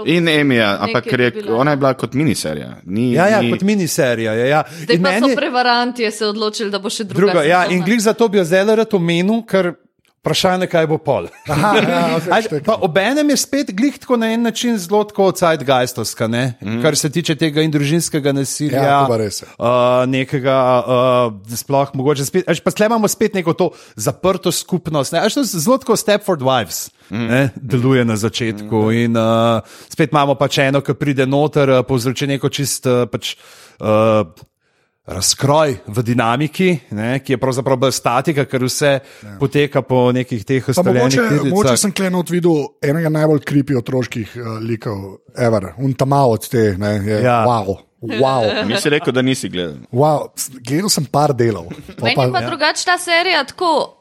In Emija, ampak je, ona je bila kot miniserija. Ni, Ja, ja, ni, kot miniserija. Ja, ja. Zdaj In pa meni- so prevaranti se odločili, da bo še druga. Drugo, ja, in glih zato bi jo zdaj rad omenil, ker vprašanje, kaj bo pol. Aha, ja, Obenem je spet glih tako na en način zelo tako zeitgeistovska, ne? mm. kar se tiče tega in družinskega nasilja. Ja. Uh, nekega, uh, sploh mogoče spet, až pa tle imamo spet neko to zaprto skupnost. Ne? Až to zelo tako Stepford Wives. Ne, deluje na začetku, in uh, spet imamo pač eno, ki pride noter, povzroči neko čist uh, pač, uh, razkroj v dinamiki, ne, ki je pravzaprav bolj statika, ker vse ja. poteka po nekih teh Pa mogoče, ustaljenih mogoče tiricah. sem klenot videl enega najbolj kripi otroških uh, likov, ever, un tam od te, ne, je, Ja. wow. Wow, Nisi rekel, da nisi gledal. wow. Gledal sem par delov. Pa Meni je pa ja. drugače ta serija tako.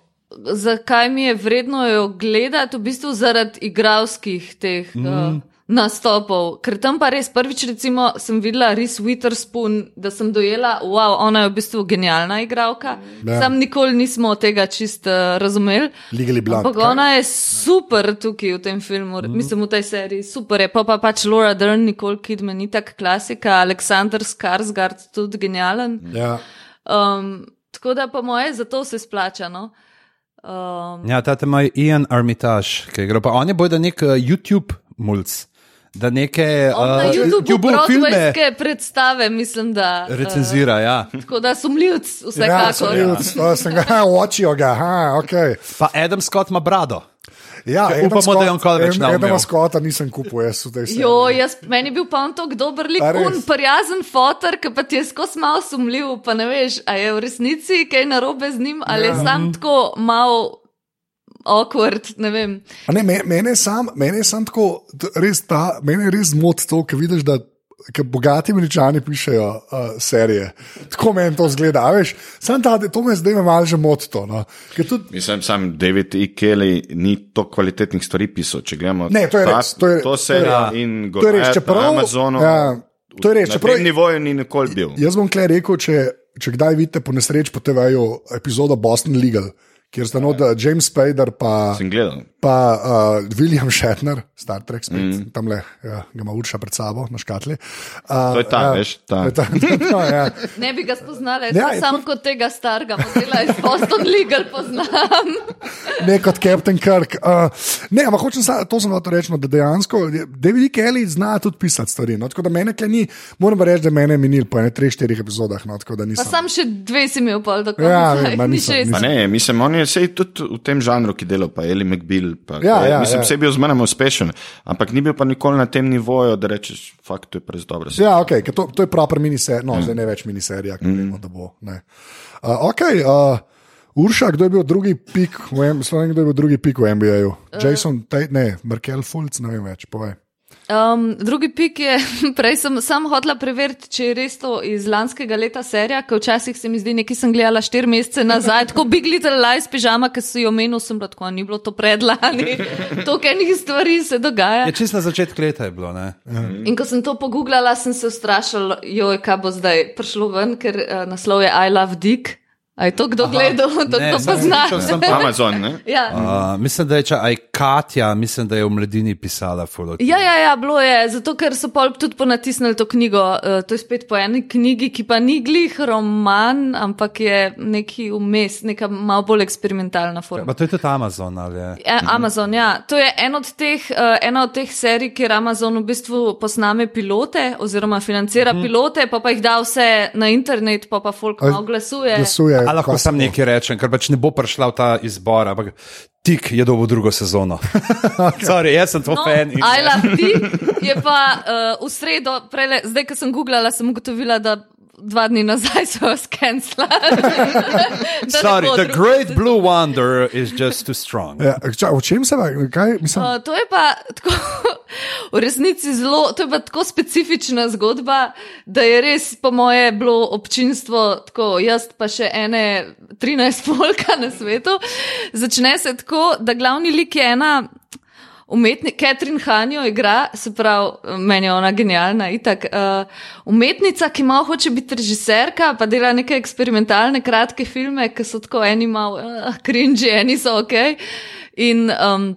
Zakaj mi je vredno jo gledati, v bistvu zaradi igralskih teh mm. uh, nastopov. Ker tam pa res prvič, recimo, sem videla Reese Witherspoon, da sem dojela, wow, ona je v bistvu genialna igralka. Ja. Sam nikoli nismo tega čist uh, razumeli. Legally Blonde, Ampak kaj? ona je super tukaj v tem filmu, mm. mislim v tej seriji, super je. Pa, pa pač Laura Dern, Nicole Kidman, ni tako klasika, Aleksandr Skarsgård, tudi genijalen. Ja. Um, tako da po moje zato se splača. No? Um, Ja, ta ima Ian Armitage, ki je igral. On je bojda nek uh, YouTube mulj. Da neke on na uh, filme predstave, mislim, da. recenzira. Ja. Uh, tako da sumljivc, Ja, vsekakor. sem bil, ja. sem ga, očijo ga, ha, ok. Pa Adam Scott ima brado. Ja, Ja, upamo, da je on kaj več Adam naumel. Scotta nisem kupil, jaz v tej seriji. Jo, jaz, meni je bil pa on tako dober lik, un prijazen fotor, ki pa ti je skozi malo sumljiv, pa ne veš, a je v resnici kaj narobe z njim, ali ja. je sam tako malo awkward, ne vem. A Ne, me- mene sam, mene sam tako, res ta, mene je res zmot to, ker vidiš, da ker bogati američani pišejo uh, serije. Tako meni to zgleda, veš. Sam ta, to me zdaj malo že moti to. No. Ker tudi, Mislim, sam David E. Kelly ni to kvalitetnih stvari pisal. Če gledamo Ne, to je ta, res, to je- to to je serijo res. in To je res, čeprav- na Amazonu. ja, to je res, na čeprav- tem nivoju ni nikoli bil. jaz bom kle rekel, če, če kdaj vidite po nesreči po TV-ju epizodo Boston Legal, kjer sta not uh, James Spader pa. Sem gledal. pa uh, William Shatner, Star Trek, spet mm. tam le, ja, ga ima Urša pred sabo na škatli. Uh, To je ta, veš, ta. To je ta, no, ja. Ne bi ga spoznala, Ja, ja, je sam kot tega starega modela iz Boston Legal poznam. Ne kot Captain Kirk. Uh, ne, ampak hočem sa, to sem hotel reči, no, da dejansko David E. Kelly zna tudi pisati stvari. No, tako da mene kle ni, moram pa reči, da mene je minil po ene, treh, štirih epizodah. No, tako da Pa nisem. sam še dve si imel pol do Ja, konca. vem, ma nisem. Pa ne, mislim, on je sej tudi v tem žanru, ki dela, pa Eli McBeal. Pa, Ja, ja, mislim, ja. vse je bil zmeraj uspešen, ampak ni bil pa nikoli na tem nivoju, da rečeš, fakt, to je prez dobro. Ja, okay, ker to, to je proper miniserija, no, mm. zdaj ne več miniserija, ki mm. vemo, da bo. Ne. Uh, ok, uh, Urša, kdo je bil drugi pik, v M- vem, kdo je bil drugi pik v NBA-ju? Uh. Jason, Tate, ne, Markel Fulc, ne vem več, povej. Um, drugi pik je, prej sem sam hotela preveriti, če je res to iz lanskega leta serija, ker včasih se mi zdi, nekaj sem gledala štiri mesece nazaj, tako Big Little Lies pižama, ki si jo omenil, sem bila tako, ni bilo to predlani, toliko enih stvari se dogaja. Je čist na začetku leta je bilo. Ne? In ko sem to pogooglala, sem se ustrašila, joj, kaj bo zdaj prišlo ven, ker uh, naslov je I Love Dick. A je to kdo gledal, da Ne, to sem pozna? slišal, sem pa- Amazon, ne? Ja. Uh, mislim, da je če, aj Katja, mislim, da je v mladini pisala Fulot. Ja, ja, ja, bilo je, zato ker so pol tudi ponatisnili to knjigo. Uh, to je spet po eni knjigi, ki pa ni glih roman, ampak je neki vmes, neka malo bolj eksperimentalna forma. Pa to je tudi Amazon ali je. Ja, Amazon, ja. To je en od teh, uh, ena od teh serij, kjer Amazon v bistvu posname pilote oziroma financira mm. pilote, pa pa jih da vse na internet, pa pa folk malo glasuje. Glasuje. A lahko sam nekaj rečem, ker pač ne bo prišla v ta izbor, ampak tik je dobil drugo sezono. Sorry, jaz sem to No, fan. in- I love ti je pa uh, v sredo, prele, zdaj, ko sem googlala, sem ugotovila, da dva dni nazaj so skenslali. Sorry, the great blue wonder is just too strong. Ja, ča, o čem se va? Kaj, mislim, Uh, to je pa tako, v resnici zelo, to je pa tako specifična zgodba, da je res, po moje, bilo občinstvo, tako jaz pa še ene 13 polka na svetu. Začne se tako, da glavni lik je ena. Umetnik Catherine Hanjo igra, se pravi, meni je ona genialna, itak. Uh, umetnica, ki malo hoče biti režiserka, pa dela neke eksperimentalne kratke filme, ki so tako eni malo uh, cringe, eni so ok. In um,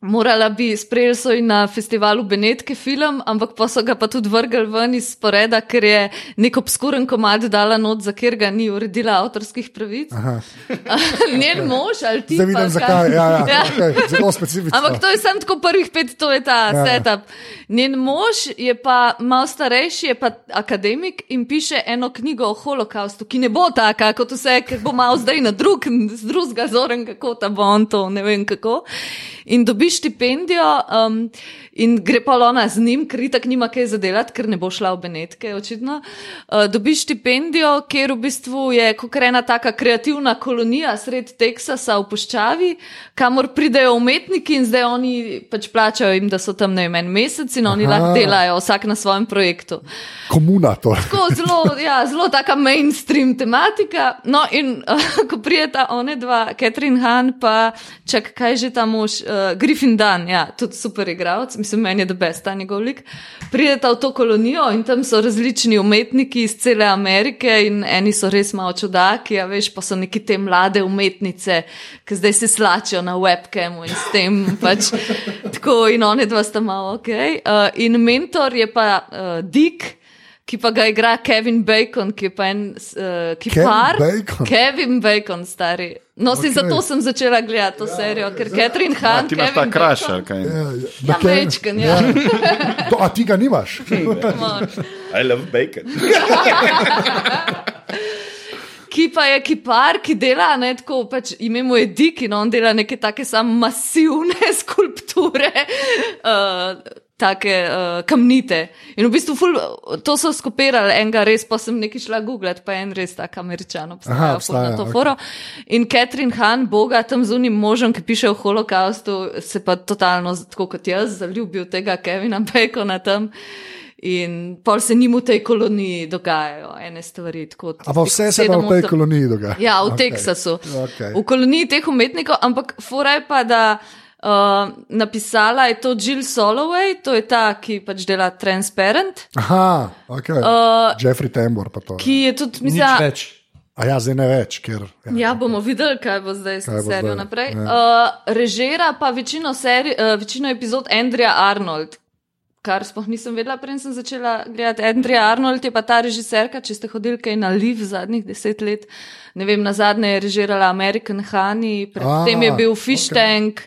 morala bi, sprejeli so ji na festivalu Benetke film, ampak pa so ga pa tudi vrgli ven iz sporeda, ker je nek obskuren komad dala not, za kjer ga ni uredila avtorskih pravic. Njen mož ali ti. zdaj vidim, kaj? zakaj. Ja, ja, Ja. okay, zelo specifično. Ampak to je samo tako prvih pet, to je ta Ja, ja. setup. Njen mož je pa malo starejši, je pa akademik in piše eno knjigo o holokaustu, ki ne bo taka kot vse, ker bo malo zdaj na drug, z drugega zornega kota bo on to, ne vem kako. In dobi štipendijo um, in gre pa ona z njim, ker itak nima kaj zadelati, ker ne bo šla v Benetke, očitno. Uh, dobi štipendijo, kjer v bistvu je kot ena taka kreativna kolonija sred Teksasa v puščavi, kamor pridejo umetniki in zdaj oni pač plačajo jim, da so tam ne vem en mesec in oni Aha. lahko delajo vsak na svojem projektu. Komuna to. Tako zelo, ja, zelo taka mainstream tematika. No, in uh, ko prijeta one dva, Catherine Han, pa čak, kaj že ta mož, uh, Griffin Dan, ja, tudi super igralec, mislim, meni je da best ta njegov lik. Prijeta v to kolonijo in tam so različni umetniki iz cele Amerike in eni so res malo čudaki, a veš, pa so neki te mlade umetnice, ki zdaj se slačijo na webcamu in s tem pač tako in one dva sta malo ok. Uh, in mentor je pa uh, Dick ki pa ga igra Kevin Bacon, ki je pa en uh, kipar. Kevin Bacon? Kevin Bacon, stari. No, si Ok. zato sem začela gledati to serijo, ker Catherine A, Han. ti imaš ta kraš, Bacon- ali kaj? Ja, Ja, Kevin- večkrat, ja. To, a ti ga nimaš? I love bacon. Ki pa je kipar, ki dela, ne tako, pač ime mu je Dick in on dela neke take sam masivne skulpture. Uh, Take uh, kamnite. In v bistvu ful, to so skopirali, enega res, pa sem nekaj šla googlat, pa en res tak američan obstaja, Aha, obstaja, na to ok. foro. In Catherine Han, boga tam z unim možem, ki piše o holokaustu, se pa totalno, tako kot jaz, zaljubil tega Kevina Bacona tam. In pol se njim v tej koloniji dogajajo ene stvari. Ampak vse se v tej koloniji dogaja. Ja, v okay. Teksasu. Okej. V koloniji teh umetnikov, ampak fora je pa, da uh, napisala je to Jill Soloway, to je ta, ki pač dela Transparent, Aha, okay. uh, Jeffrey Tambor pa to. ki je tudi, Nič mislim, več. A ja, zdaj ne več, ker. Ja, bomo videli, kaj bo zdaj s to serijo zdaj, naprej. ja. Uh, režira pa večino, seri, uh, večino epizod Andrea Arnold. Kar sploh nisem vedela, preden sem začela gledati. Andrea Arnold je pa ta režiserka, če ste hodili kaj na Liv zadnjih deset let. Ne vem, na zadnje je režirala American Honey, predtem je bil Fish ok. Tank.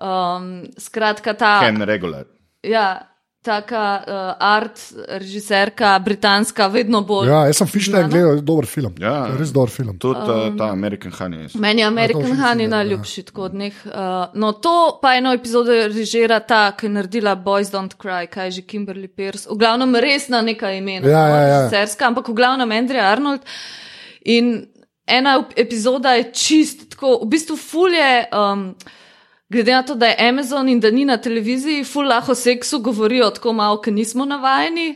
Um, skratka, ta. Ken regular. Ja, taka uh, art režiserka, britanska, vedno bolj. Ja, jaz sem Fishtank znana. gledal, dober film. Ja. Res dober film. Tudi um, ta American Honey. Meni je American Ja, to všeč Honey najljubši tako od njih. Uh, no, to pa eno epizodo režira ta, ki je naredila Boys Don't Cry, kaj je že Kimberly Pierce. V glavnem resna neka imena, Ja, ja, ja. režiserska, ampak v glavnem Andrea Arnold. In ena ep- epizoda je čist, tako, v bistvu fulje. Um, Glede na to, da je Amazon in da ni na televiziji, ful lahko o seksu govorijo tako malo, ker nismo navajeni.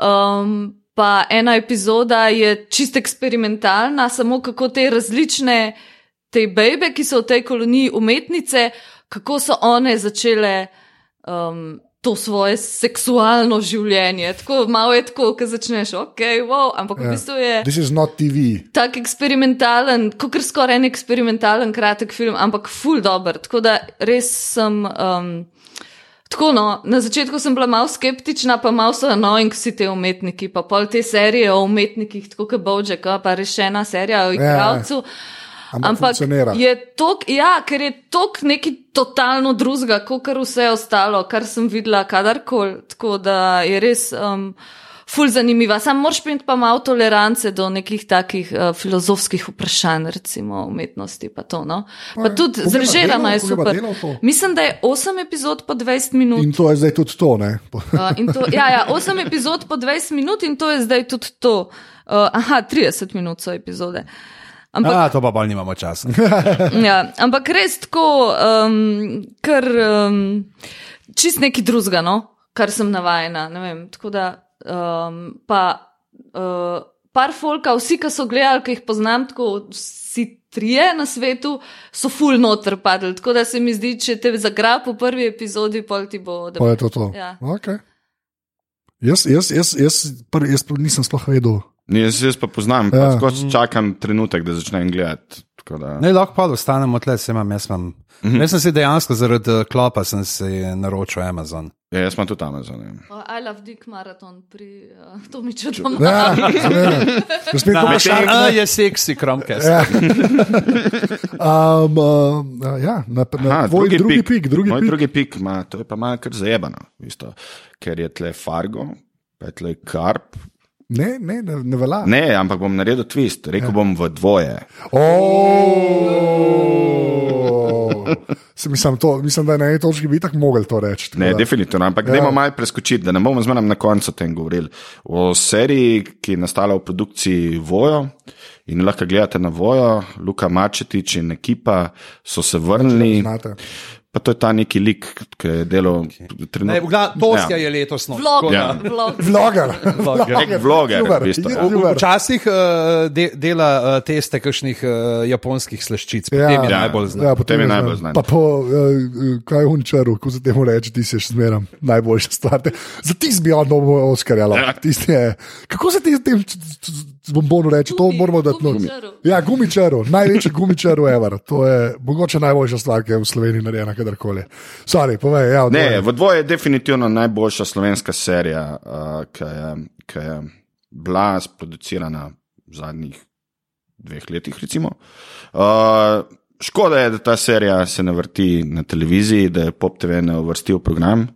Um, pa ena epizoda je čist eksperimentalna, samo kako te različne, te bebe, ki so v tej koloniji umetnice, kako so one začele um, to svoje seksualno življenje. Tako malo je tako, ko začneš, ok, wow, ampak v bistvu je This is not TV. tak eksperimentalen, kot skoraj en eksperimentalen kratek film, ampak full dober. Tako da res sem. Um, Tako no, na začetku sem bila malo skeptična, pa malo so annoying vsi te umetniki, pa pol te serije o umetnikih, tako kot Bojack, pa rešena serija o igralcu. Ampak funkcionira. je to, ja, ker je to nekaj totalno drugega, kot kar vse ostalo, kar sem videla kadarkoli. Tako da je res. Um, Ful zanimiva, sam moraš imeti pa malo tolerance do nekih takih uh, filozofskih vprašanj, recimo umetnosti. Pa, to, no? pa Pa, tudi zrežirana je super. Mislim, da je 8 epizod po 20 minut. In to je zdaj tudi to. Ne? Uh, to, ja, ja, 8 epizod po 20 minut in to je zdaj tudi to. Uh, aha, 30 minut so epizode. Ampak, A, to pa bolj nimamo časa. ja, ampak res tako, um, ker um, čist neki drugega, no, kar sem navajena. ne Vem, tako da, um, pa uh, par folka, vsi, ki so gledali, ki jih poznam, tako vsi trije na svetu, so full noter padli. Tako da se mi zdi, če te zagrab v prvi epizodi, pol ti bo. da- Pa je to to. Ja. Okay. Jaz, jaz, jaz, jaz, prv, jaz pa nisem sploh vedel. Jaz, jaz pa poznam, Ja. pa skozi čakam trenutek, da začnem gledati. tako Da... Ne, lahko pa ostanemo tle, se imam, jaz imam. Mhm. Jaz sem si dejansko zaradi eh, klopa sem si naročil Amazon. Ja, jaz sem tudi Amazon. ja. I love Dick Marathon pri uh, Tomiču doma. Ja, ne, spet Da, vprašanje. a, je seksi, kromke. Ja. Um, uh, ja, na, na Aha, tvoj drugi pik, drugi Moj pik. drugi pik, ma, to je pa malo kar zajebano, isto, ker je tle Fargo, pa je tle Karp. Ne, ne, ne, ne velja. Ne, ampak bom naredil twist, rekel Ja. bom v dvoje. Oh. Mislim, to, mislim, da je na eni točki bi tako mogel to reči. Ne, da. definitivno, ampak Ja. dajmo malo preskočiti, da ne bomo zmeraj na koncu tem govorili. O seriji, ki je nastala v produkciji Vojo in lahko gledate na Vojo, Luka Mačetič in ekipa so se vrnili. Znate. Pa to je ta neki lik, ki je delal Ne, trenutno. Tosja je letos no. Vlog, Ja. vlog. Vloger. Nek vloger, Youtuber, v bistvu. youtuber. Včasih uh, de, dela uh, teste kakšnih uh, japonskih sleščic, Ja. potem je Ja. najbolj znan. Ja, Potem je najbolj znan. Pa po, uh, kaj je unčaru, ko se temu reče, ti si še zmeraj najboljša stvar. Za tisti bi Oscarja. Ja. Ja. Kako se ti s tem z bombonu reče? To Gumi, moramo dati gumičaru. Ja, gumičaru, največji gumičaru ever. To je mogoče najboljša stvar, ki je v Sloveniji narejena kadarkoli. Sorry, povej, ja, Ne, odvoj. v dvoje je definitivno najboljša slovenska serija, uh, ki je, ki je bila sproducirana v zadnjih dveh letih. Recimo. Uh, škoda je, da ta serija se ne vrti na televiziji, da je Pop TV ne uvrstil v program.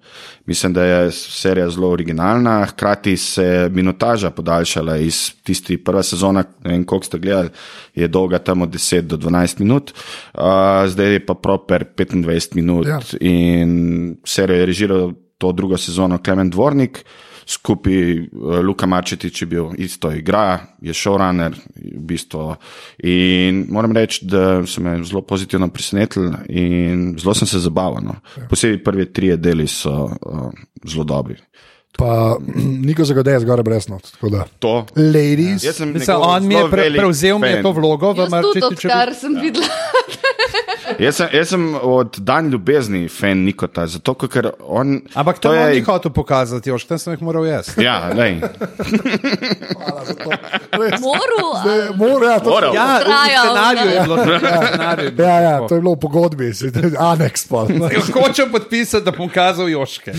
Mislim, da je serija zelo originalna, hkrati se je minutaža podaljšala iz tisti prve sezone, ne vem, koliko ste gledali, je dolga tam od 10 do 12 minut, uh, zdaj je pa proper 25 minut Ja. in serijo je režiral to drugo sezono Klemen Dvornik. Skupaj eh, Luka Marčetič je bil isto igra, je showrunner v bistvu. In moram reči, da so me zelo pozitivno presenetili in zelo sem se zabaval. No. Posebej prvi trije deli so uh, zelo dobri. Pa niko zagodeje zgoraj brez not. tako da. To. Ladies, Jaz sem Mislim, on mi je pre, prevzel mi je to vlogo v Jaz tudi, Marčetičevi. odkar sem videla. Jaz sem, jaz sem od dan ljubezni fan Nikota, zato ker on. Ampak to je je ni hotel pokazati, još tam sem jih moral jaz. Ja, lej. hvala za to. Res. Moru, Zdaj, Mora, ja, to, Moral. Ja, Trajal, scenariju je bilo. ja, ja, tako. to je bilo v pogodbi, aneks pa. Hočem podpisati, da bom kazal Joške.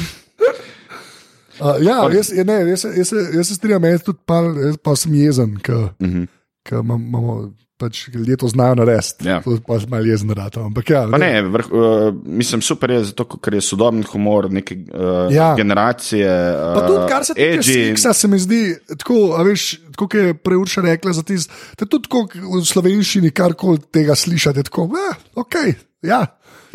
Uh, ja, jaz, ne, jaz, jaz, se- jaz se strinjam, jaz tudi pa, jaz pa sem jezen, ker Uh -huh. imamo. Pač ljudje to znajo narediti. Ja. To pa sem malo jezen rad. Ampak ja, Pa ne, vrh, uh, mislim, super je zato, ker je sodoben humor neke uh, Ja. generacije. Uh, Pa tudi, kar se tiče seksa, se mi zdi tako, a veš, tako je preurša rekla za tisto, je tudi tako v slovenščini karkoli tega slišati, je tako, eh, ok, ja.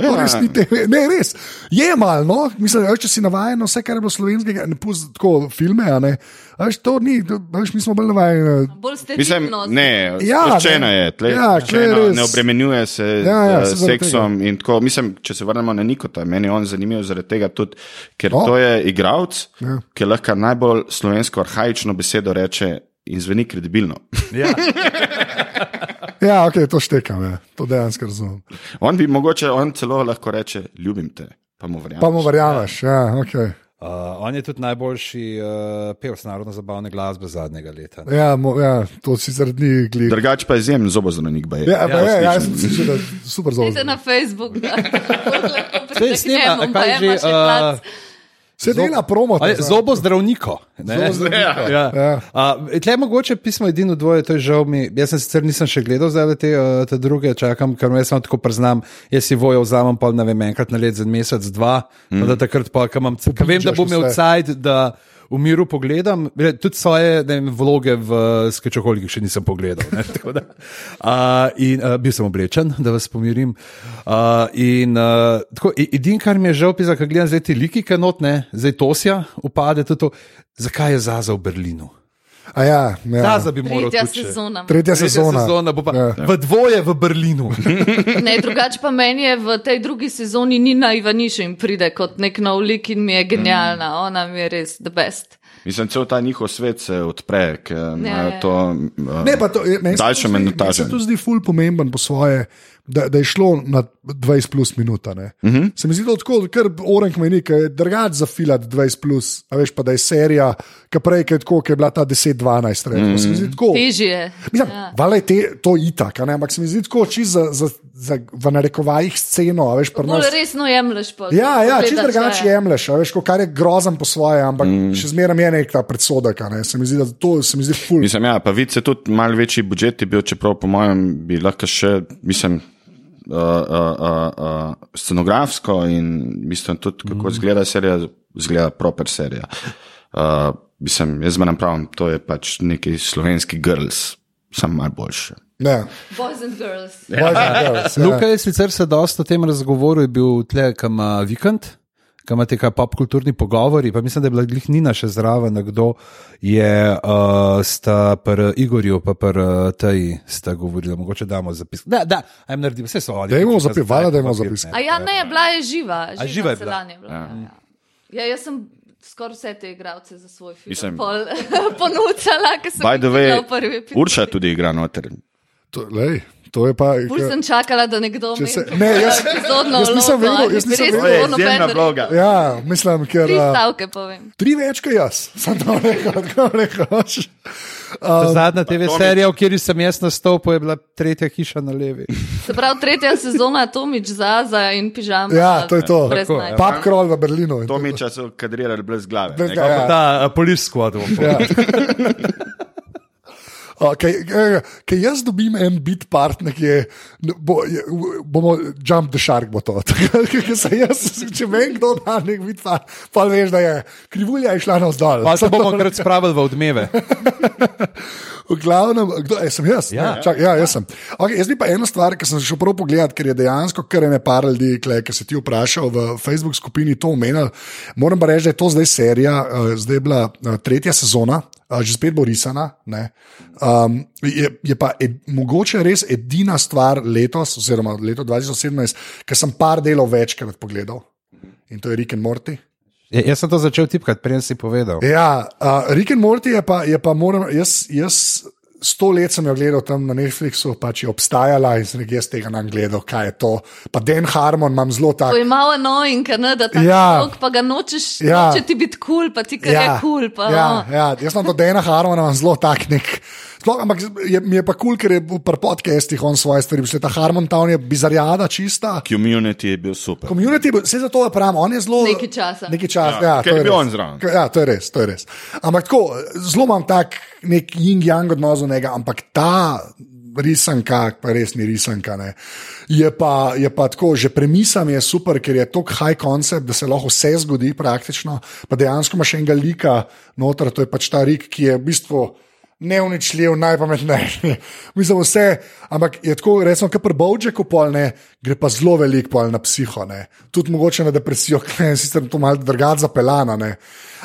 Ja. res ni te, ne, res. Je malo, no? mislim, a veš, če si navaden na vse, kar je bilo slovenskega, ne pusti tako filme, a ne. A veš, to ni, veš, mi smo bolj navajeni. bolj ste Mislim, ne, Ja, sproščena ne. je, tle, Ja, tle res. ne obremenjuje se Ja, ja, se s zaradi seksom. in Tako, mislim, če se vrnemo na Nikota, meni je on zanimiv zaradi tega tudi, ker O. oh. to je igralec, Ja. ja. ki lahko najbolj slovensko arhajično besedo reče in zveni kredibilno. Ja. Ja, ok, to štekam, ja. to dejansko razumem. On bi mogoče, on celo lahko reče, ljubim te. Pa mu verjamem. Pa mu verjameš. Ja, okay. Uh, on je tudi najboljši uh, pevec narodno-zabavne glasbe zadnjega leta. ne. ja, mo, ja, to sicer ni gled. Drugač pa je izjemen zobozdravnik. baje. Ja, pa, ja, ja, jaz sem resnično. si že super zelo. Idite na Facebook. da. Saj snema, Pritegnemo, kaj že, uh. Se dela promo. Zobo zdravniko. Zobozdravniko. Ja. Ja. Uh, tle mogoče pismo edino dvoje, to je žal mi. Jaz sem sicer nisem še gledal zdaj te, uh, te druge, čakam, ker me samo tako priznam. Jaz si vojo vzamem pa ne vem, enkrat na let za mesec, dva, mm. da takrat pa, ko imam, vem, da bom imel cajt, da v miru pogledam. Tudi svoje vem, vloge v skečoholikih še nisem pogledal. Ne, da, uh, in uh, bil sem oblečen, da vas pomirim. Uh, in uh, tako, e- edin, kar mi je žal, pisa, ko gledam zdaj te liki, kanotne, zdaj Tosja upade, tudi to, zakaj je Zaza v Berlinu. A ja, ja. Zaza bi moral Tretja tudi še- sezona. Tretja Tretja sezona. sezona bo pa Ja. v dvoje v Berlinu. Ne, drugače pa meni je v tej drugi sezoni Nina Ivanišin pride kot nek nov lik in mi je genialna. Ona mi je res the best. Mislim, cel ta njihov svet se odpre, ker imajo ja. to. Uh, Ne, pa to, je- meni se. Meni se to zdi ful pomemben po svoje, da, da je šlo na 20 plus minuta. Uh Mhm. -huh. Se mi zdi to tako, ker orenk meni, ker je drugač za filat 20 plus, a veš pa, da je serija, ki prej je tako, ki je bila ta 10-12, recimo. Se mi zdi tako. Težje je. Mislim, ja. Vala je te, to itak, ne, ampak se mi zdi tako čisto za, za, za v narekovajih sceno, a veš, pri nas. Resno jemliš pa. Ja, ja čisto gledaš, drugače ja. jemliš, a veš, ko kar je grozen po svoje, ampak mm. še zmeraj je nek ta predsodek, ne. Se mi zdi, da to se mi zdi ful. Mislim, ja, pa vidite, tudi malo večji budžet je bil, čeprav po mojem bi lahko še, mislim, uh, uh, uh, scenografsko in mislim tudi, kako mm. zgleda serija, zgleda proper serija. Uh, mislim, jaz zmeraj pravim, to je pač neki slovenski girls, sam malo boljši. Ne. Boys and girls. Boys and girls, ja. Luka je sicer se dosta o tem razgovoru, je bil tle, kam ima vikend. Kam imate kaj popkulturni pogovori, pa mislim, da je bila glih Nina še zraven, kdo je uh, sta pri Igorju, pa pri uh, tej sta govorila, mogoče damo zapis. Da, da, ajem naredim, vse so oni. Dajmo pač zapis, valjda dajmo papir, zapis. A ja, ne, bila je živa. Živa, živa je bila? Je bila. Ja. Ja, ja. ja, jaz sem skoraj vse te igralce za svoj film Mislim- pol ponucala, ker sem jih videla v prvi epizodi. Urša tudi igra noter. To, lej, to je pa. Ful sem čakala, da nekdo Če se- ne, jaz- epizodno jaz nisem vedel, ali jaz nisem vedel. To je izjemna rekel. vloga. Ja, mislim, ker. Tri Uh, stavke povem. tri več kot jaz, sem to rekel, tako rekel. Ta Zadnja TV Tomič. serija, v kateri sem jaz nastopil, je bila tretja hiša na levi. Se pravi, tretja sezona Tomič Zaza in pižama. Ja, to je to. Naj. ja. Crawl v Berlinu. in To to- mi čas so kadrirali brez glave. Brez ne. glave. Ja. Ta uh, police squad. bom Ja. Ker jaz dobim en bit part, nekje, bo, je, bomo jump the shark, bo to. Jaz, če vem, kdo da nek bit part, pa veš, da je krivulja je šla navzdol. Pa se bomo krat spravili v odmeve. V glavnem, kdo je, sem jaz? Ja. Ne, čak, ja jaz sem. Okay, jaz bi pa eno stvar, ki sem se šel prav pogledat, ker je dejansko kar ene par ljudi, ki se ti vprašal v Facebook skupini to omenil. Moram pa reči, da je to zdaj serija, uh, zdaj je bila uh, tretja sezona, uh, že spet bo risana. ne. Um, je, je pa ed, mogoče res edina stvar letos, oziroma leto 2017, ki sem par delov večkrat pogledal. In to je Rick and Morty. Ja, jaz sem to začel tipkati, prej si povedal. Ja, uh, Rick and Morty je pa, je pa moram, jaz, jaz sto let sem jo gledal tam na Netflixu, pač je obstajala in sem nekaj jaz tega nam gledal, kaj je to. Pa Dan Harmon imam zelo tak. To je malo annoying, ker ne, da ta Ja. človek pa ga nočeš, Ja. ja. noče ti biti kul, cool, pa ti kar je kul. Cool, pa, ja, no. ja, jaz sem to Dana Harmona imam zelo tak nek. Sploh, ampak je, mi je pa kul, cool, ker je v podcastih on svoje stvari. Mislim, Ta Harmon Town je bizarjada čista. Community je bil super. Community, vse za to je pravim, on je zelo. Nekaj časa. Nekaj časa, ja, Ja, ker to je bil res. on zraven. Ja, to je res, to je res. Ampak tako, zelo imam tak nek yin-yang odnos do njega, ampak ta risanka, pa res ni risanka. Ne. Je pa, je pa tako, že premisa mi je super, ker je tako high concept, da se lahko vse zgodi praktično. Pa dejansko imaš enega lika noter, to je pač ta rik, ki je v bistvu. Neuničljiv, najpametnejši. Mislim, vse, ampak je tako, recimo, kar pri Bowjacku pol ne, gre pa zelo velik pol na psiho, ne. tudi mogoče na depresijo, ki je sicer to malce drugače zapeljana. Ne.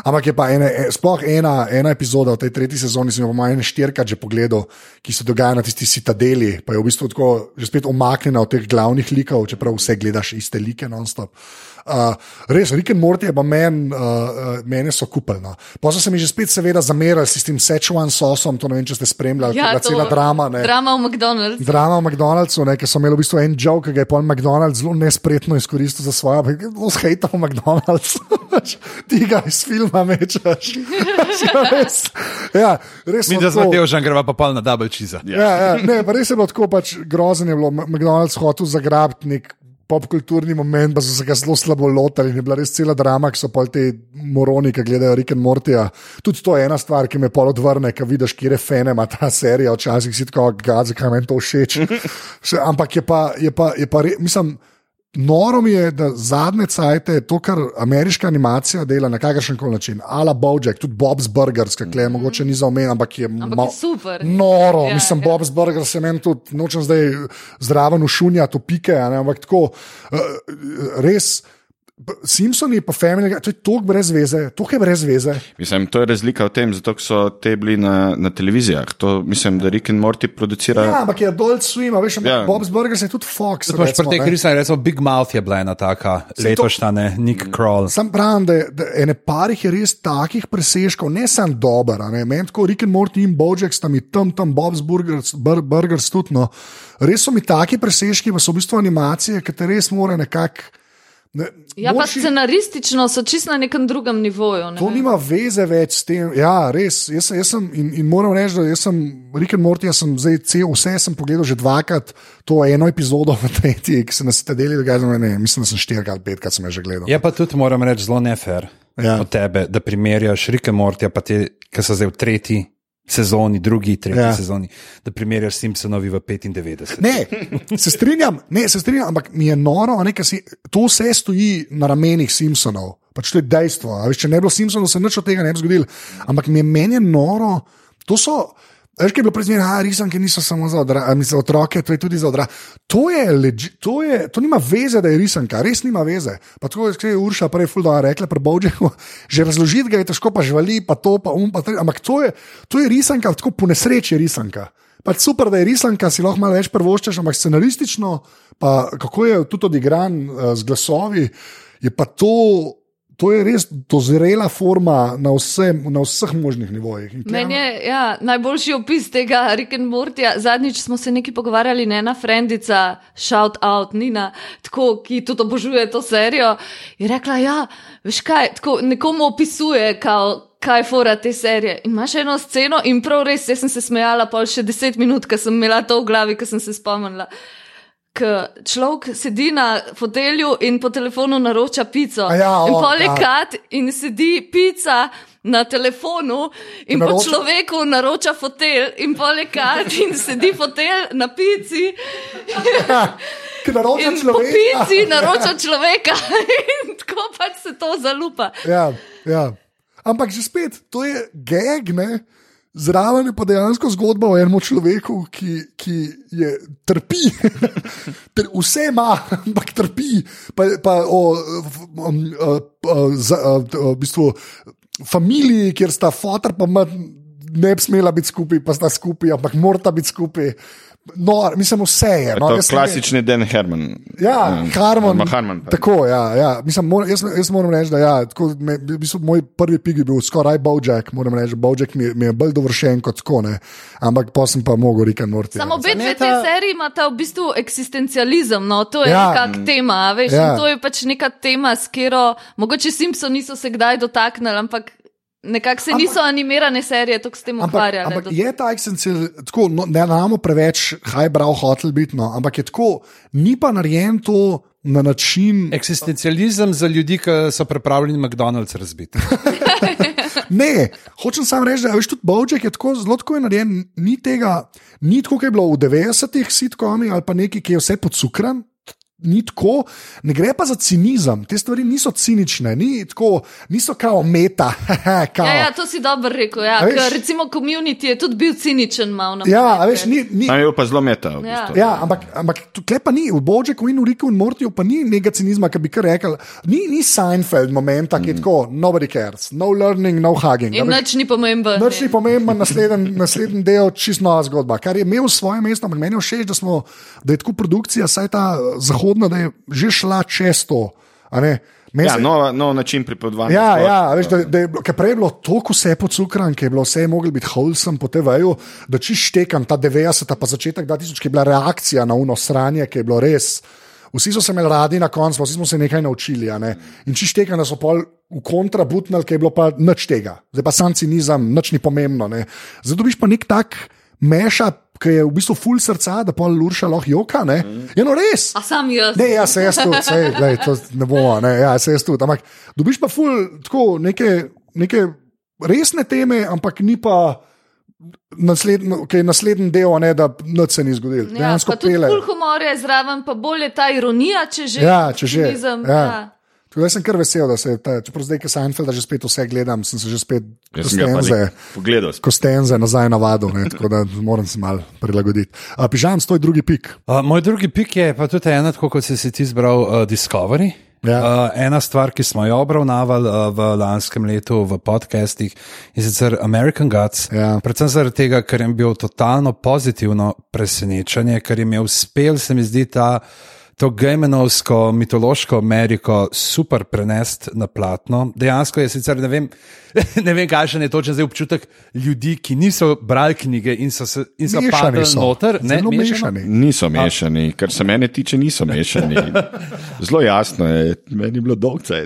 Ampak je pa ene, e, sploh ena, ena epizoda v tej tretji sezoni, sem jo po mojem štirikrat že pogledal, ki se dogaja na tisti citadeli, pa je v bistvu tako že spet omaknjena od teh glavnih likov, čeprav vse gledaš iste like non-stop. Uh, res, Rick and Morty je pa meni, uh, uh, mene so kupljeno. Pa so se mi že spet, seveda, zamerali s tem Szechuan sosom, to ne vem, če ste spremljali, Ja, ja, to- cela drama. Ne. Drama v McDonald's. Drama v McDonald'su, ne, ki so imeli v bistvu en joke, ki ga je pol McDonald's zelo nespretno izkoristil za svoje, zelo skejtal McDonald's. Ti ga iz filma mečeš. res, ja, res Mi so da smo že greva pa pol na double cheese. Ja, ja, ne, pa res je bilo tako, pač grozen je bilo. McDonald's hotel zagrabiti nek popkulturni moment, pa so se ga zelo slabo lotili in je bila res cela drama, ki so pol te moroni, ki gledajo Rick and Mortija. Tudi to je ena stvar, ki me pol odvrne, ki vidiš, kje je fene ima ta serija, včasih si tako, gad, zakaj meni to všeč. Še, ampak je pa, je pa, je pa re, mislim. Noro mi je, da zadnje cajte to, kar ameriška animacija dela na kakršen koli način, ala Bojack, tudi Bob's Burgers, ki je mogoče ni za omen, ampak je, Ampak mal- je super. Noro, Ja, mislim, ja. Bob's Burger se meni tudi, nočem zdaj zraven ušunja, to pike, ne, ampak tako, uh, res. Simpsoni pa Family, Guy, to je tako brez veze, tako je brez veze. Mislim, to je razlika v tem, zato so te bili na, na televizijah. To, mislim, da Rick and Morty producira. Ja, ampak je Adult Swim, a veš, ampak Ja. Bob's Burger je tudi Fox. Tudi imaš pri teh ne. risanjih, recimo Big Mouth je bila ena taka letošnja, ne, Nick Kroll. Sam pravim, da, da ene parih je res takih presežkov, ne samo dober. a ne. Meni tako Rick and Morty in Bojack sta mi tam, tam Bob's Burgers, bur, Burgers tudi. No. Res so mi taki presežki, pa so v bistvu animacije, ki te res more nekako. Ne, Ja, pa moči- scenaristično so čisto na nekem drugem nivoju. Ne To vem. nima veze več s tem. Ja, res. Jaz, sem- jaz sem, in, in moram reči, da sem Rick and Morty, sem zdaj cel, vse sem pogledal že dvakrat, to eno epizodo v tretji, ki se nas te deli, da ne, mislim, da sem štirikrat, petkrat sem že gledal. Je pa tudi, moram reči, zelo nefer Ja. od tebe, da primerjaš Rike Mortija, pa te, ki so zdaj v tretji sezoni, drugi, tretji ja. Sezoni, da primerjaš Simpsonovi v 95. Ne, se strinjam, ne, se strinjam, ampak mi je noro, ne, si, to vse stoji na ramenih Simpsonov. Pač to je dejstvo. Veš, če ne bi bilo Simpsonov, se nič od tega ne bi zgodilo. Ampak mi je meni noro, to so. Veš, kaj je bilo prej, da risanke niso samo za, odra, a, mislim, otroke, to je tudi za odrasle. To, je legi- to, je- to nima veze, da je risanka, res nima veze. Pa tako je skrej Urša prej fulda rekla, pri Bovčeku, že razložiti ga je težko, pa živali, pa to, pa um, pa tre, ampak to je, to je risanka, tako po nesreči je risanka. Pač super, da je risanka, si lahko malo več prvoščeš, ampak scenaristično, pa kako je tudi odigran uh, z glasovi, je pa to. To je res dozrela forma na, vse, na vseh možnih nivojih. Meni je ja, najboljši opis tega Rick and Mortija. Zadnjič smo se nekaj pogovarjali, ne ena frendica, shout out, Nina, tako, ki tudi obožuje to serijo. Je rekla, ja, veš kaj, tako nekomu opisuje, kao, kaj fora te serije. In imaš eno sceno in prav res, jaz sem se smejala pol še deset minut, ker sem imela to v glavi, ker sem se spomnila. Ko človek sedi na fotelju in po telefonu naroča pico. A ja, in o, pol je ja. in sedi pica na telefonu in po Naroča- človeku naroča fotelj in pol je kat in sedi fotelj na pici. Ki naroča In po človeka. pici naroča človeka in tako pač se to zalupa. Ja, ja. Ampak že spet, to je geg, ne? Zraven je pa dejansko zgodba o enem človeku, ki, ki je trpi. Ter vse ima, ampak trpi. Pa, pa o um, uh, uh, za, uh, v bistvu, familiji, kjer sta fotor pa mat, ne bi smela biti skupaj, pa sta skupaj, ampak morata biti skupaj. No, mislim, vse je. Je No, to ne vem. klasični Dan Herman. Ja, Um, Harmon. Harman. Tako, ja, ja. Mislim, mor, jaz, jaz moram reči, da ja, tako, me, v bistvu, moj prvi pig je bil skoraj Bojack. Moram reči, Bojack mi, je- mi je bolj dovršen kot tako, ne. ampak pa sem pa mogel Rika Norti. Samo obe dve te seriji imata v bistvu eksistencializem, no, to je Ja. neka tema, a veš, Ja. ja. to je pač neka tema, s katero mogoče Simpsoni niso se kdaj dotaknili, ampak nekako se Ampak- niso animirane serije tako s tem Ampak, ukvarjale. ampak je ta eksistencial, tako, no, ne imamo preveč highbrow hotel biti, no, ampak je tako, ni pa narejen to na način. Eksistencializem za ljudi, ki so pripravljeni McDonald's razbiti. Ne, hočem samo reči, da veš, tudi Bojack je tako zelo tako je narejen, ni tega, ni tako, kot je bilo v 90-ih sitkomi ali pa neki, ki je vse podsukran. Ni tako, ne gre pa za cinizem, te stvari niso cinične, ni tako, niso kao meta. kao. Ja, ja, to si dobro rekel. Ja, A veš- ker recimo community je tudi bil ciničen malo na ja a momente. veš, ni, ni, Tam je bil pa zelo meta. V Ja. bistvu. Ja, ampak, ampak tukaj pa ni, v Božeku in v Riku in Mortiju pa ni nekega cinizma, ki bi kar rekel. Ni, ni Seinfeld momenta, ki je tako, nobody cares, no learning, no hugging. In nič ni pomemben. Noč ni pomemben, naslednji, naslednji del, čist nova zgodba, kar je imel svoje mesto, ampak meni je všeč, da, smo, da je tako produkcija, saj ta eh, zahodna, da je že šla čez to. Meni Ja, se- nov, nov način pripovedovanja. Ja, sploh. ja veš, da, da je, prej je bilo toliko vse pocukran, ker je bilo vse moglo biti wholesome po TV-ju, da če štekam ta 90, pa začetek 2000, ki je bila reakcija na uno sranje, ki je bilo res. Vsi so se imeli radi na koncu, vsi smo se nekaj naučili. Ne? In če štekam, da so pol v kontra butnali, ki je bilo pa nič tega, zdaj pa sam cinizem, nič ni pomembno. Ne? Zdaj dobiš pa nek tak meša, ki je v bistvu full srca, da pol lurša lahko joka. Ne? Je no res. A sam jaz. Ne, ja, se jaz tudi, se, lej, to ne bomo, ne, ja, se jaz tudi. Ampak dobiš pa ful, tako neke, neke resne teme, ampak ni pa naslednji, okay, naslednji del, ne, da nič se ni zgodilo. Ja, Dejansko pele. kul humor je zraven, pa bolj je ta ironija, če že. Ja, če že. Ja. ja. Tako da sem kar vesel, da se je ta, čeprav zdaj, ki Seinfeld že spet vse gledam, sem se že spet sem kostenze, nek pogledal. kostenze nazaj navadil, ne, tako da moram se mal prilagoditi. A, Pižam, stoj drugi pik. Uh, moj drugi pik je pa tudi ena, tako kot si si ti izbral, uh, Discovery. Ja. Uh, ena stvar, ki smo jo obravnavali uh, v lanskem letu v podcastih, je sicer American Gods. Ja. Predvsem zaradi tega, ker je bil totalno pozitivno presenečenje, ker jim je uspel, se mi zdi, ta. To gejmenovsko, mitološko Ameriko super prenesti na platno. Dejansko je sicer ne vem, ne vem kakšen je točen zdaj občutek ljudi, ki niso brali knjige in so, se, in so Mešani padli so. noter. Ne, Zelo mešani. Niso mešani, kar se mene tiče, niso mešani. Zelo jasno je, meni je bilo dolgce.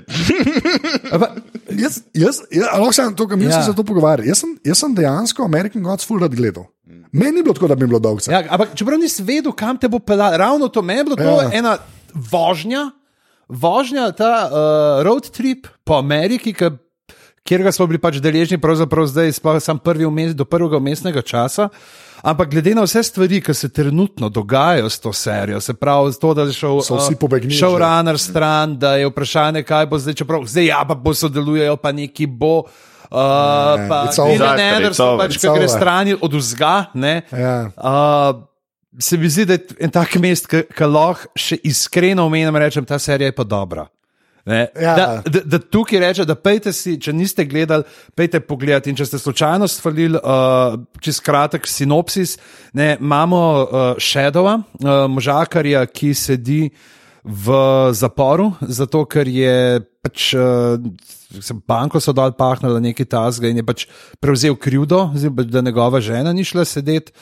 Jaz, jaz, jaz, lahko sem to, kar mislim, Ja. ja. se to pogovarjam. Jaz, sem- jaz sem dejansko American Gods full rad gledal. Meni ni bilo tako, da bi bilo dolgo. Ja, ampak čeprav nisi vedel, kam te bo pelalo, ravno to meni je bilo to Ja. ena vožnja, vožnja, ta uh, road trip po Ameriki, ki, kjer ga smo bili pač deležni, pravzaprav zdaj, sam prvi vmes, do prvega umestnega časa. Ampak glede na vse stvari, ki se trenutno dogajajo s to serijo, se pravi, to, da je šel uh, showrunner stran, da je vprašanje, kaj bo zdaj, čeprav zdaj ja, pa bo sodelujejo, pa neki bo. Uh, pa It's Anderson, pač, ki gre over. strani od vzga. Ne, Ja. Uh, se mi zdi, da je en tak mest, ki lahko še iskreno omenim, rečem, ta serija je pa dobra. Ne, Ja. Da, da, da tukaj reče, da pejte si, če niste gledali, pejte pogled. In če ste slučajno stvalili, uh, čez kratek sinopsis, ne, imamo uh, Šedova, uh, možakarja, ki sedi v zaporu, zato ker je pač. Uh, Banko so dol pahnili nekaj tasga in je pač prevzel krivdo, da njegova žena ni šla sedeti.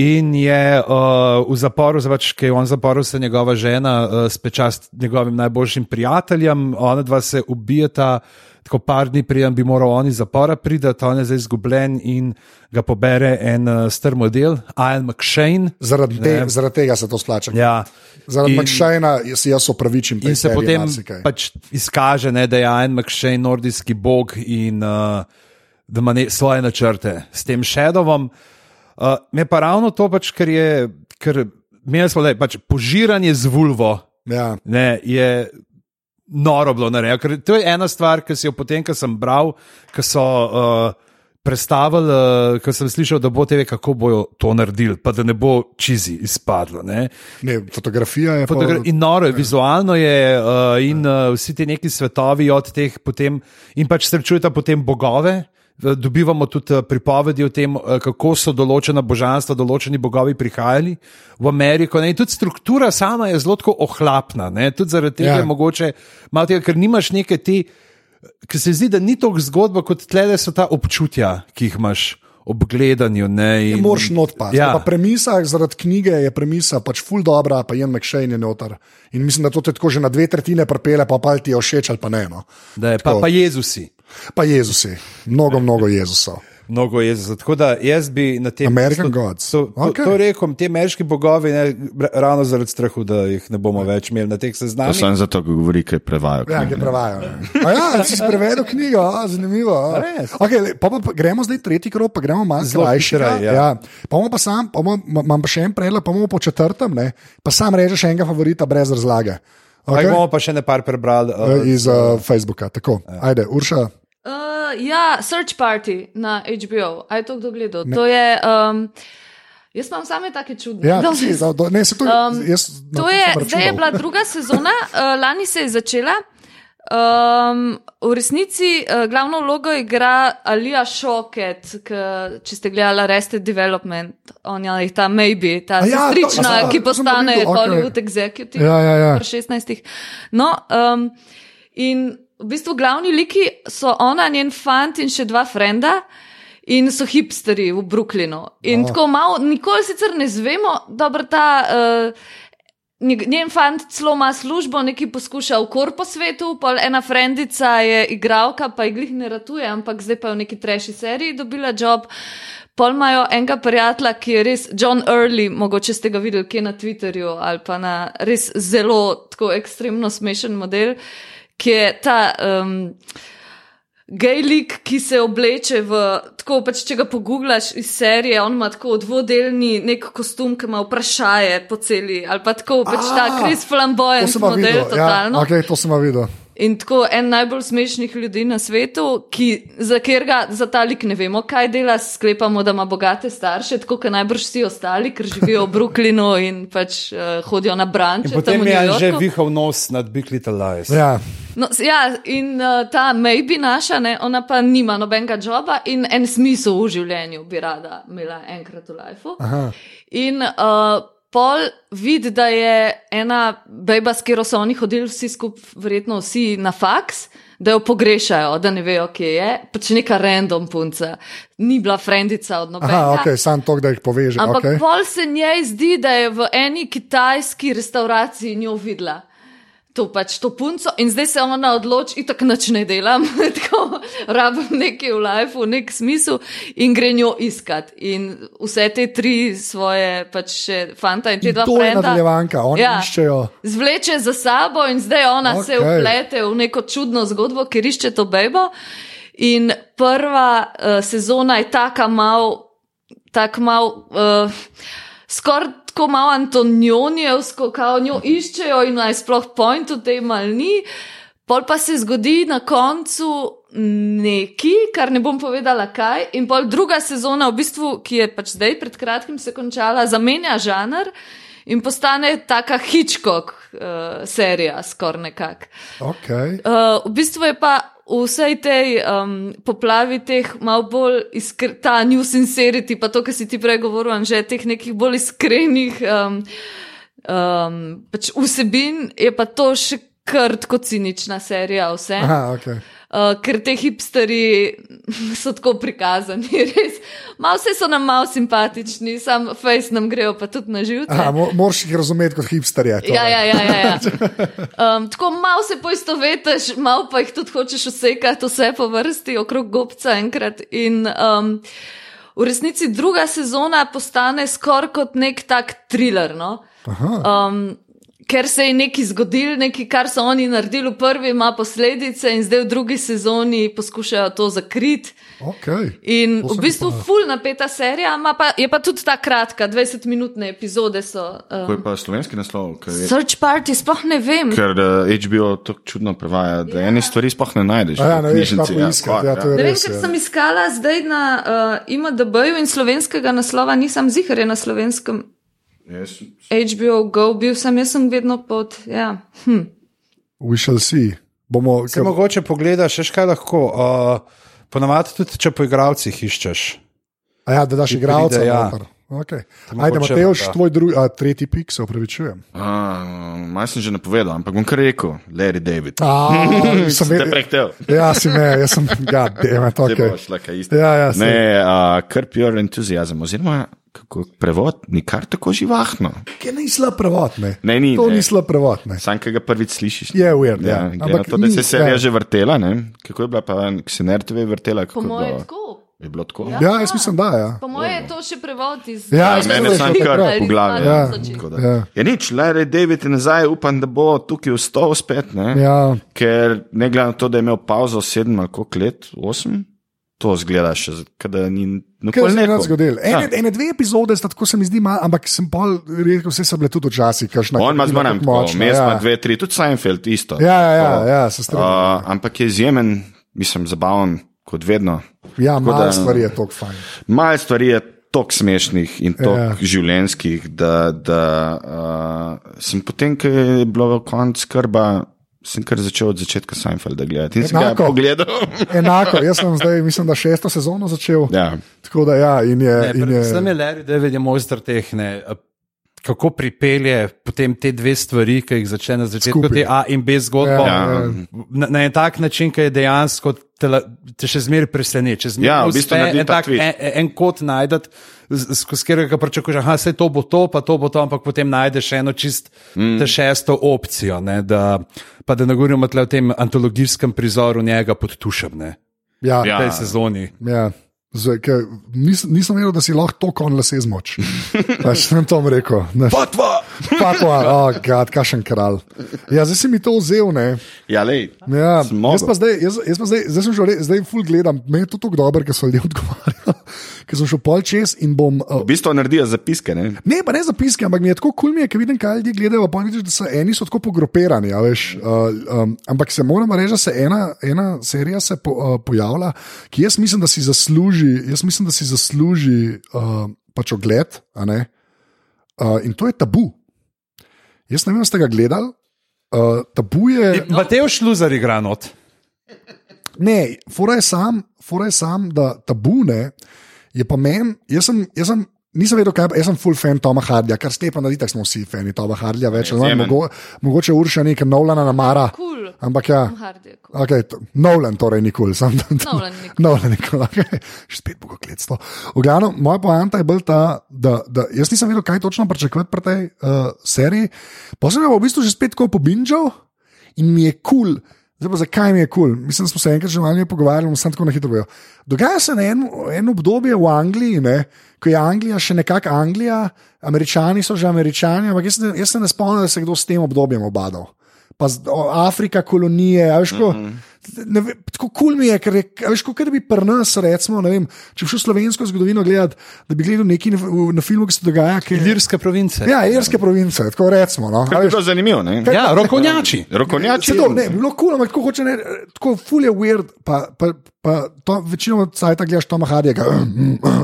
In je uh, v zaporu, pač, ki je v zaporu, se njegova žena uh, speča s njegovim najboljšim prijateljem, ona dva se ubijata, tako par dni prijem bi moral on iz zapora priti, on je zdaj izgubljen in ga pobere en uh, star model, Ian McShane. Zaradi, te, zaradi tega se to splača. Ja. Zaradi McShayna si jaz opravičim. In se potem marsikaj. pač izkaže, ne, da je Ian McShane nordijski bog in uh, da ima ne, svoje načrte s tem Shadovom. Uh, me pa ravno to, pač, ker je, ker imeli smo le, pač, požiranje z vulvo, Ja. ne, je noro bilo narejeno. Ker to je ena stvar, ki si jo potem, ko sem bral, ko so. Uh, Predstavili, uh, ko sem slišal, da bo TV, kako bojo to naredili, pa da ne bo čizi izpadlo. Ne? Ne, fotografija je Fotogra pa, in noro je, vizualno je, uh, in uh, vsi ti neki svetovi od teh, potem, in pač srečujete potem bogove. Uh, Dobivamo tudi uh, pripovedi o tem, uh, kako so določena božanstva, določeni bogovi prihajali v Ameriko. Ne? In tudi struktura sama je zelo ohlapna. Ne? Tudi zaradi tega Ja. je mogoče, malo tega, ker nimaš neke te, ki se zdi, da ni toliko zgodba, kot tle so ta občutja, ki jih imaš ob gledanju. Ne, ne in- moreš not pa. Ja. Pa premisa, zaradi knjige je premisa pač full dobra, pa Jan McShane je noter. In mislim, da to te tako že na dve tretjine prepele, pa pa ti je všeč ali pa ne. No. Da je pa, Tako. pa Jezusi. Pa Jezusi, mnogo, mnogo Jezusov. Mnogo je za tako, da jaz bi na tem American mestu gods. To, to, to rekel, ti ameriški bogovi, ne, ravno zaradi strahu, da jih ne bomo več imeli na teh To seznamih. sem zato, ko govori, kaj prevaja. Ja, ki prevajajo. Ja, si si prevedel knjigo, a, zanimivo. a. Okay, le, pa, pa, pa gremo zdaj tretji krok, pa gremo malo krajši. hitreje, ja. Ja. Pa bomo pa sam, pa bomo, ma- imam pa še en predlog, pa bomo po četrtem, ne? pa sam režeš enega favorita brez razlage. Okay. Okay? bomo pa še ne par prebrali. Uh, Iz uh, Facebooka. Tako, ajde, Urša. Uh, ja, Search Party na HBO. A je to kdo gledal? Ne. To je. Um, jaz imam same take čudne. Ja, Danes- si, da, da, ne, se to, Um, jaz, na To je, zdaj je bila druga sezona, uh, lani se je začela. Um, v resnici uh, glavno vlogo igra Alija Šoket, k, če ste gledali Arrested Development, on je ta maybe, ta A ja, to- sestrična, a, ki to sem pa postane videl, okej. Hollywood executive Ja, ja, ja. pri 16. No, um, In v bistvu glavni liki so ona, njen fant in še dva frenda. In so hipsteri v Brooklynu. In Oh. tako malo, nikoli sicer ne zvemo, dobro ta. Uh, Njen fant celo ima službo, neki poskuša v korpo svetu, pa ena frendica je igralka, pa jih glih ne ratuje, ampak zdaj pa je v neki treši seriji dobila job. Pol imajo enega prijatelja, ki je res John Early, mogoče ste ga videli kje na Twitterju ali pa na res zelo tako ekstremno smešen model, ki je ta. Um, Gej lik, ki se obleče v tako, pač če ga pogublaš iz serije, on ima tako dvodelni nek kostum, ki ima vprašanje po celi, ali pa tako, pač A, ta Chris To Flamboyant model, videl. Ja, totalno. okay, to sem videl. In tako en najbolj smešnih ljudi na svetu, ki, za katerega za ta lik ne vemo, kaj dela, sklepamo, da ima bogate starše, tako kot najbrž vsi ostali, ker živijo v Brooklynu in pač uh, hodijo na branče. In potem je že vihal nos nad Big Little Lies. Ja. No, ja, in uh, ta maybe naša, ne, ona pa nima nobenega joba in en smisel v življenju bi rada imela enkrat v lifeu. In uh, pol vidi, da je ena beba, s katero so oni hodili vsi skupaj, verjetno vsi na faks. Da jo pogrešajo, da ne vejo, kje je. Pač neka random punca, ni bila frendica od nobenega. Aha, ok, sam to, da jih poveže. Ampak Okay. okay. pol se njej zdi, da je v eni kitajski restauraciji njo videla. To pač to punco in zdaj se ona odloči, tako nič ne delam, tako rabim nekaj v lifeu, nek smisel in gre njo iskat. In vse te tri svoje, pač še fanta in te In dva to je frenda. nadaljevanka, oni iščejo. Zvleče za sabo in zdaj ona okay. se uplete v neko čudno zgodbo, ker išče to bebo. In prva uh, sezona je taka mal, tak mal, uh, skoraj tako malo Antonionijevsko, kao njo iščejo in naj sploh point v tem ali ni. Pol pa se zgodi na koncu neki, kar ne bom povedala kaj, in pol druga sezona, v bistvu, ki je pač zdaj pred kratkim se končala, zamenja žanr in postane taka Hitchcock uh, serija, skoraj nekako. Okay. Uh, v bistvu je pa v vsej tej um, poplavi teh malo bolj iskr, ta new sincerity, pa to, kar si ti prej govoril, že teh nekih bolj iskrenih um, um, pač vsebin, je pa to še kar tako cinična serija vse. Aha, okay. Uh, ker te hipsteri so tako prikazani, res. Malo vse so nam malo simpatični, sam face nam grejo pa tudi na živce. Aha, mo moraš jih razumeti kot hipsterje. torej. Ja, ja, ja. ja, ja. Um, tako malo se poistovetiš, malo pa jih tudi hočeš vsekati vse po vrsti okrog gobca enkrat. In um, v resnici druga sezona postane skoraj kot nek tak thriller. No? Um, ker se je nekaj zgodilo, nekaj, kar so oni naredili v prvi, ima posledice, in zdaj v drugi sezoni poskušajo to zakriti. Okay. In v bistvu pa- ful napeta serija, pa, je pa tudi ta kratka, 20-minutne epizode so. Um, je pa slovenski naslov, je, Search Party, sploh ne vem. ker uh, HBO tako čudno prevaja, da ene stvari sploh ne najdeš. A ja, ne veš, knjižnici, kako iskati, ja, to je Ne vem, res, ker ja. sem iskala zdaj na uh, IMDB-ju in slovenskega naslova nisem zihar je na slovenskem Jaz, HBO Go, bil sem, jaz sem vedno pod. Ja. Hm. We shall see. Bomo, Se mogoče pogledaš, še kaj lahko. Uh, Ponavadi tudi, če po igravcih iščeš. a ja, da daš pride, ja. Okay. Ajde, hoče, Mateoš, da. tvoj drugi, a, tretji pik, se upravičujem. Malo sem že napovedal, ampak bom kar rekel, Larry David. A, sem vedel, prehtel. ja, si me, jaz sem, ja, demet, Zdaj ok. bo šla kaj isto. Ja, ja, saj. ne, uh, Curb Your Enthusiasm, oziroma kako prevod, ni kar tako živahno. Ki ni slab prevod, ne. Ne, ni, to ne. ni slab prevod, ne. Sam, ki ga prvič slišiš. Je weird, ja. glede Ampak to, da ni- se je serija ja. že vrtela, ne? kako je bila pa Xenertove vrtela, Po je mojem, bilo. tako. Je bilo tako? Ja, jaz mislim, da ja. Po mojem je to še prevod iz. Ja, Ja, jaz mene mislim, da sam je to kar po glavi. Ja, da. ja. Ja, nič, Larry David je nazaj, upam, da bo tukaj vstal spet. Ne? Ja, Ker ne glede na to, da je imel pauzo sedem ali koliko let, osem, to zgleda še, da ni nikoli neko. zgodilo? Ene, Ja. ene dve epizode sta tako se mi zdi, malo, ampak sem pa rekel, vse so bile tudi včasih. On ima zmeraj tako močna, vmes, ima ja. dve, tri, tudi Seinfeld isto. Ja, ja, ja, ja, se strinjam. Uh, ampak je izjemen, mislim, zabaven, kot vedno. Ja, tako malo da- stvari je tako fajn. Malo stvari je tako smešnih in Ja. ja. življenjskih, da, da uh, sem potem, ko je bilo konc skrba, sem kar začel od začetka Seinfelda gledati. Enako. pogledal. Enako, jaz sem zdaj, mislim, da šesto sezono začel. ja. Tako da, ja, in je. Ne, in je Predvsem je Larry David je mojster teh ne, kako pripelje potem te dve stvari, ki jih začne na začetku, te A in B zgodbo. Ja, Ja. Na, na en tak način, ki je dejansko te, la- te še zmeraj preseneča. Zmeraj Ja, v bistvu en, ta tak, en, en kot najdete, skozi katerega pričakuješ, da se to bo to, pa to bo to, ampak potem najdeš eno čist mm. te šesto opcijo. Ne, da, pa da ne govorimo o tem antologijskem prizoru njega pod tušem ne, Ja, v Ja. tej sezoni. ja. Zdaj, ke nis, nisem vedel, da si lahko to kon lase zmoč. Pač sem to rekel. ne. Patva! Patva, oh, gad, kašen kralj. Ja, zdaj si mi to vzel, ne. Ja, lej. Ja, Zmogel. jaz pa zdaj, jaz, jaz pa zdaj, zdaj sem že re- zdaj full gledam, meni je to tako dobro, ker so ljudje odgovarjali, ker sem šel pol čez in bom. Uh, V bistvu naredijo zapiske. Ne? Ne, pa ne zapiske, ampak mi je tako kul, cool, ker vidim, kaj ljudje gledajo. Pa vidiš, da so eni so tako pogrupirani. a Veš, uh, um, ampak se moramo reči, da se ena, ena serija se po, uh, pojavlja, ki jaz mislim, da si zasluži, jaz mislim, da si zasluži uh, pač ogled. a ne. Uh, in to je tabu. Jaz ne vem, ste ga gledali. Uh, tabu je. Mateo Šluzar igra not. Ne, fora je sam, fora je sam da tabune je pa meni, jaz sem. Jaz sem Nisem vedel, kaj je, jaz sem full fan Toma Hardija, kar Stepan, da smo vsi fani Toma Hardija, več ali manj, mogo, mogoče Urša nekaj Nolana namara. Cool. Ampak ja, Hardy cool. okay, to, Nolan torej nikoli, sam tam. Nolan nikoli. Nolan nikoli, okay. še spet bo kletstvo. V glavnem, moja poanta je bila ta, da, da jaz nisem vedel, kaj točno pričakovati pri tej uh, seriji. Potem sem jo v bistvu že spet tako pobinčal in mi je kul. Cool. Zdaj pa zakaj mi je kul? Cool? Mislim, da smo se enkrat že malo pogovarjali, sem tako na hitro povedal. Dogaja se na eno en obdobje v Angliji, ne, ko je Anglija še nekako Anglija, američani so že američani, ampak jaz, jaz se ne spomnim, da se je kdo s tem obdobjem obadal. Pa Afrika, kolonije, a veš, ko, ne ve- tako kul cool mi je, ker je, a veš, kot da bi pri nas, recimo, ne vem, če bi šel slovensko zgodovino gledati, da bi gledal nekaj na, na filmu, ki se dogaja. Ki, Ilirske province. ja, irske province, tako recimo. No, To je bilo zanimivo. Ne? ja rokovnjači. Rokovnjači. Se to, ne, bi bilo kul, cool, ampak tako hoče ne, tako ful je weird, pa, pa, pa to večino cajta gledaš Toma Hardija,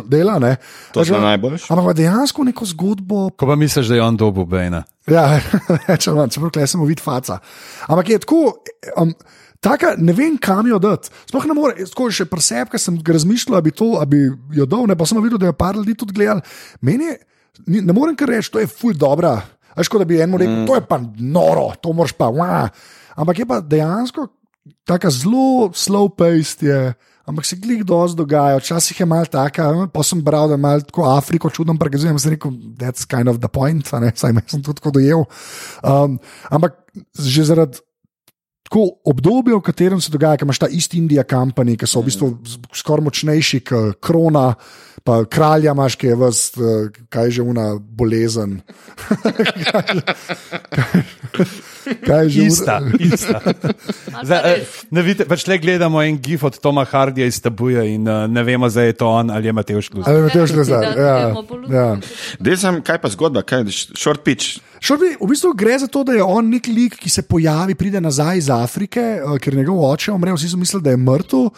dela, ne. To Veš, zna najboljše. Ampak dejansko neko zgodbo, Ko pa misliš, da je on dobil Bejna? Ja, če imam, čeprav klej sem vid faca. Ampak je tako, um, taka, ne vem, kam jo dati. Sploh ne more, tako še preseb, ker sem razmišljal, da bi to, bi jo dal, ne pa sem videl, da je par ljudi tudi gledal. Meni je, ne morem kar reči, to je ful dobra. Veš, kot da bi enemu rekel, mm. to je pa noro, to moraš pa, wah. ampak je pa dejansko tako zelo slow paced je. Ampak se glih dosti dogaja, včasih je malo taka, pa sem bral, da je malo tako Afriko čudno prikazujem, sem rekel, that's kind of the point, saj me sem tudi tako dojel. Um, ampak že zaradi tako obdobja, v katerem se dogaja, ker imaš ta isti India Company, ki so v bistvu skoraj močnejši kot krona, pa kralja imaš, ki je vas, eh, kaj je že una bolezen. kaj je že una- Ista, ista. Zdaj, eh, ne vidite, pač le gledamo en gif od Toma Hardija iz Tabuja in uh, ne vemo, zdaj je to on ali je Mateo Šluzar. Ali Mateo Šlezar, Da, ja, po luči. ja. Sem, kaj pa zgodba, kaj je short pitch. Šorbi, v bistvu gre za to, da je on nek lik, ki se pojavi, pride nazaj iz Afrike, ker njegov oče umre, vsi so mislili, da je mrtev. Uh,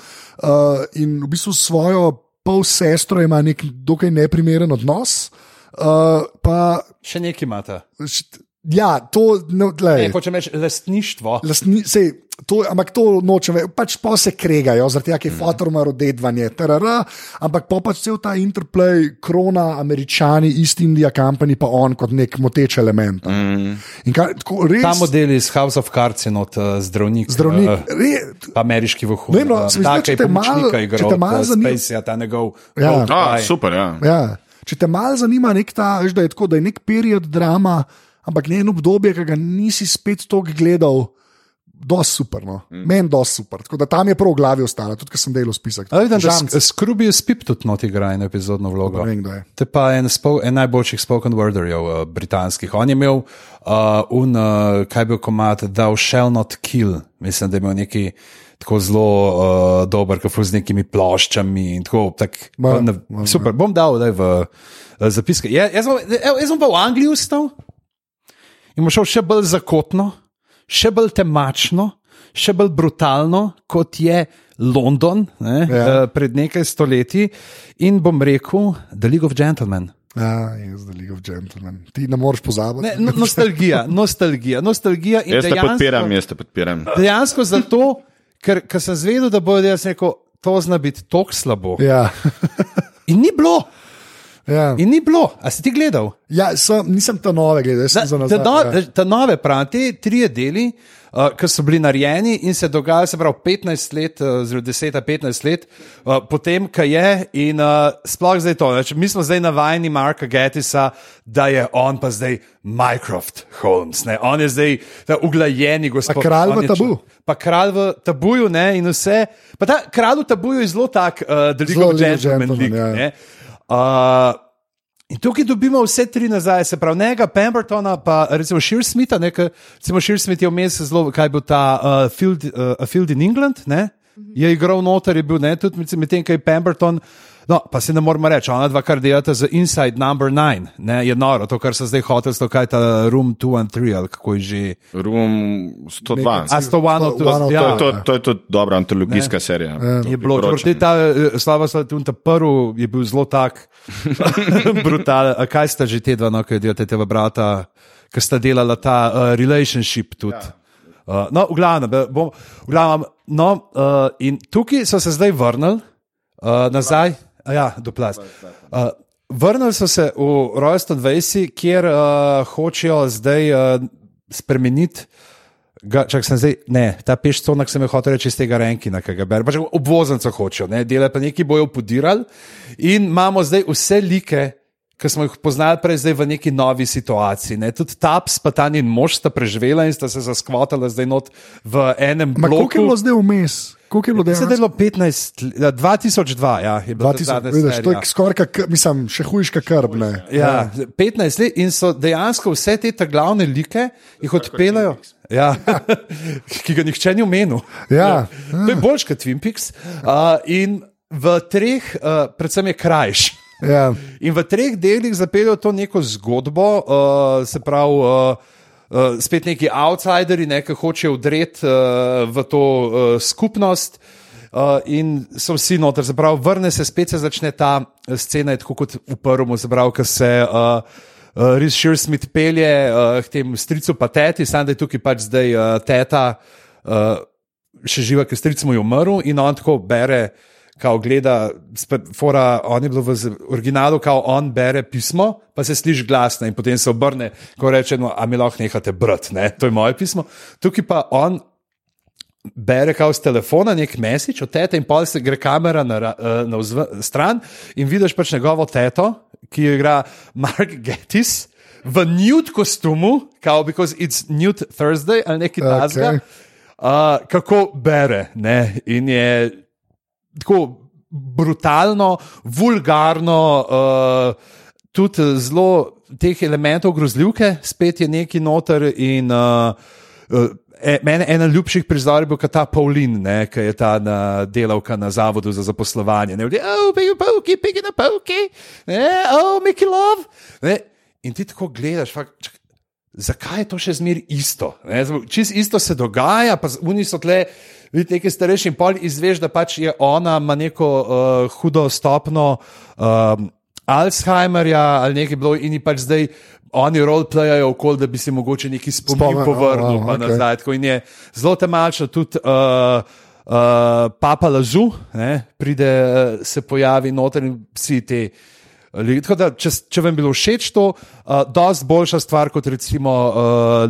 in v bistvu svojo pol sestro ima nek dokaj neprimeren odnos. Uh, pa, Še nekaj imate. Ja, to, no, Ne, tlej, hočem reči, lastništvo. Lastni, sej, to, ampak to nočem, pač pa se kregajo, zaradi tega, je Mhm. fotorma rodedvanje, trr, ampak pa pač cel ta interplay, krona, američani, East India Company, pa on kot nek moteč element. Mm. In kar, tako, res, Ta model iz House of Cards je not uh, zdravnik. zdravnik, Uh, re, pa ameriški vohun. Ne no, se mi zdi, če te malo- če te malo zanima- Spacey, ta njegov. Ja. Eye. super, ja. Ja. Če te malo zanima, nek ta, veš, da je tako, da je nek period drama, ampak ne eno obdobje, ki ga nisi spet toliko gledal. Dosti super, no. mm. meni dosti super. Tako da tam je prav v glavi ostala, tudi ker sem delal spisek. A vidim, da Žamc. Skrubi Spip tudi not igra eno epizodno vlogo. Ne vem, kdo je. To je pa en, spo, en najboljših spoken worderjev uh, britanskih. On je imel uh, un, uh, kaj bi bil komat, Thou shall not kill. Mislim, da je imel neki tako zelo uh, dober, kot z nekimi ploščami. in Tako, tak, Ma, ne, ma, super, bom dal daj, v uh, zapiske. Ja, jaz, bom- jaz bom pa v Angliji ustal in bom šel še bolj zakotno, še bolj temačno, še bolj brutalno, kot je London ne, Ja. ja. pred nekaj stoletji. In bom rekel, The League of Gentlemen. Ja, jaz, The League of Gentlemen. Ti ne moreš pozabiti. Ne, no, nostalgija, nostalgija, nostalgija. in Jaz te dejansko- podpiram, jaz te podpiram. Dejansko zato, ker, ker sem zvedel, da bo jaz rekel, to zna biti tako slabo. Ja. In ni bilo. Ja. In ni bilo, a si ti gledal? Ja, sem, nisem ta nove gledal, jaz sem za nazaj. no, ja. ta nove pravi, te tri deli, uh, ki so bili narejeni in se dogajajo, se pravi, 15 let, uh, zelo 10-15 let, uh, potem, kaj je, in uh, sploh zdaj to. Neč, mi smo zdaj navajeni Marka Gettisa, da je on pa zdaj Mycroft Holmes. Ne? On je zdaj ta uglajeni gospod. Pa kralj v tabu. č- Pa kralj v tabuju, ne, in vse. Pa ta kralj v tabuju je zelo tak, uh, da je Zelo League gentleman. Gentlemen, lik, ja. Uh, In tukaj dobimo vse tri nazaj, se pravi, njega, Pembertona, pa recimo Shearsmitha, nekaj, recimo Shearsmith je vmes zelo, kaj bil ta uh, field, uh, Field in England, ne? je igral noter, je bil ne, tudi med- medtem, kaj je Pemberton. No, pa se ne moramo reči, ona dva, kar delata za Inside Number 9, ne, je noro, to, kar so zdaj hoteli, to kaj ta Room 2 and 3, ali kako je že. Room 102. A 101 To- to, One of ja, To, to, to je tudi dobra antologijska serija. Je bilo, čeprav ta eh, Slava Slatun, ta prvi je bil zelo tak, brutalen. A Kaj sta že te dva, no, ki delate tega brata, ki sta delala ta uh, relationship tudi. Ja. Uh, no, v glavnem, bom, v glavnem no, uh, in tukaj so se zdaj vrnili uh, nazaj, A ja, do plaz. Uh, vrnili so se v Royston Vasi, kjer uh, hočejo zdaj uh, spremeniti. Ga, čak, sem zdaj, ne, ta pešconak sem jo hotel reči iz tega Renkina, ki ga berem. Pač obvoznico hočejo, ne, delajo pa neki bojo podirali in imamo zdaj vse like. Ki smo jih poznali prej, zdaj v neki novi situaciji. Ne. Tudi Taps, pa ta njen mož sta preživela in sta se zaskvotala zdaj not v enem Ma koliko je bloku. bilo zdaj vmes? Koliko je bilo Zdaj je dejansko? bilo 15, let- ja, 2002, ja, je bila ta 2000, zadnja vidiš, to je skoraj, mislim, še hujška krb. Ne. Ja, 15 let in so dejansko vse te glavne like jih odpeljajo. Ja, ki ga nihče ni omenil. Ja. To je boljš kot Twin Peaks. Uh, in v treh, uh, predvsem je krajš. Ja. In v treh delih zapeljejo to neko zgodbo, uh, se pravi, uh, uh, spet neki outsideri, ne, ki hočejo vdreti uh, v to uh, skupnost. Uh, in so vsi noter, pravi, vrne se, spet se začne ta eh, scena, tako kot v prvem, pravi, ko se uh, uh, Reese Shearsmith pelje uh, k temu stricu pateti, samo da je tukaj pač zdaj uh, teta, uh, še živa, ker stric mu je umrl in on tako bere. Kao gleda, spet, fora, on je bil v originalu, kao on bere pismo, pa se sliši glasno in potem se obrne, ko reče: no, A mi lahko nehate brati, ne? to je moje pismo. Tukaj pa on bere kao z telefona nek mesič od tete in pol se gre kamera na, eh, na vzv, stran in vidiš pač njegovo teto, ki jo igra Mark Gettis v nude kostumu, kao because it's nude Thursday ali nekaj Okej. tasga, uh, kako bere. Ne? In je tako brutalno, vulgarno, uh, tudi zelo teh elementov grozljivke, spet je neki noter in uh, uh, mene ena ljubših prizorov je bil ta Paulin, ki je ta na, delavka na zavodu za zaposlovanje. Ne, vdi, oh, pigi polki, pigi na polki, ne, oh, Mickey Love. Ne, in ti tako gledaš, fakt, čak, zakaj je to še zmeraj isto? Ne, Čist isto se dogaja, pa oni so tle. Vidite, nekaj starejši in pol izveš, da pač je ona ima neko uh, hudo stopno um, Alzheimerja ali nekaj bilo in ji pač zdaj oni roleplayajo okoli, da bi si mogoče neki spomin Spomin, povrnil oh, pa okej. nazaj. Tako in je zelo temačno tudi. Uh, Uh, Papa Lazu ne, pride, uh, se pojavi noter in vsi ti. Tako da, če, če vam je bilo všeč to, uh, dosti boljša stvar kot recimo uh,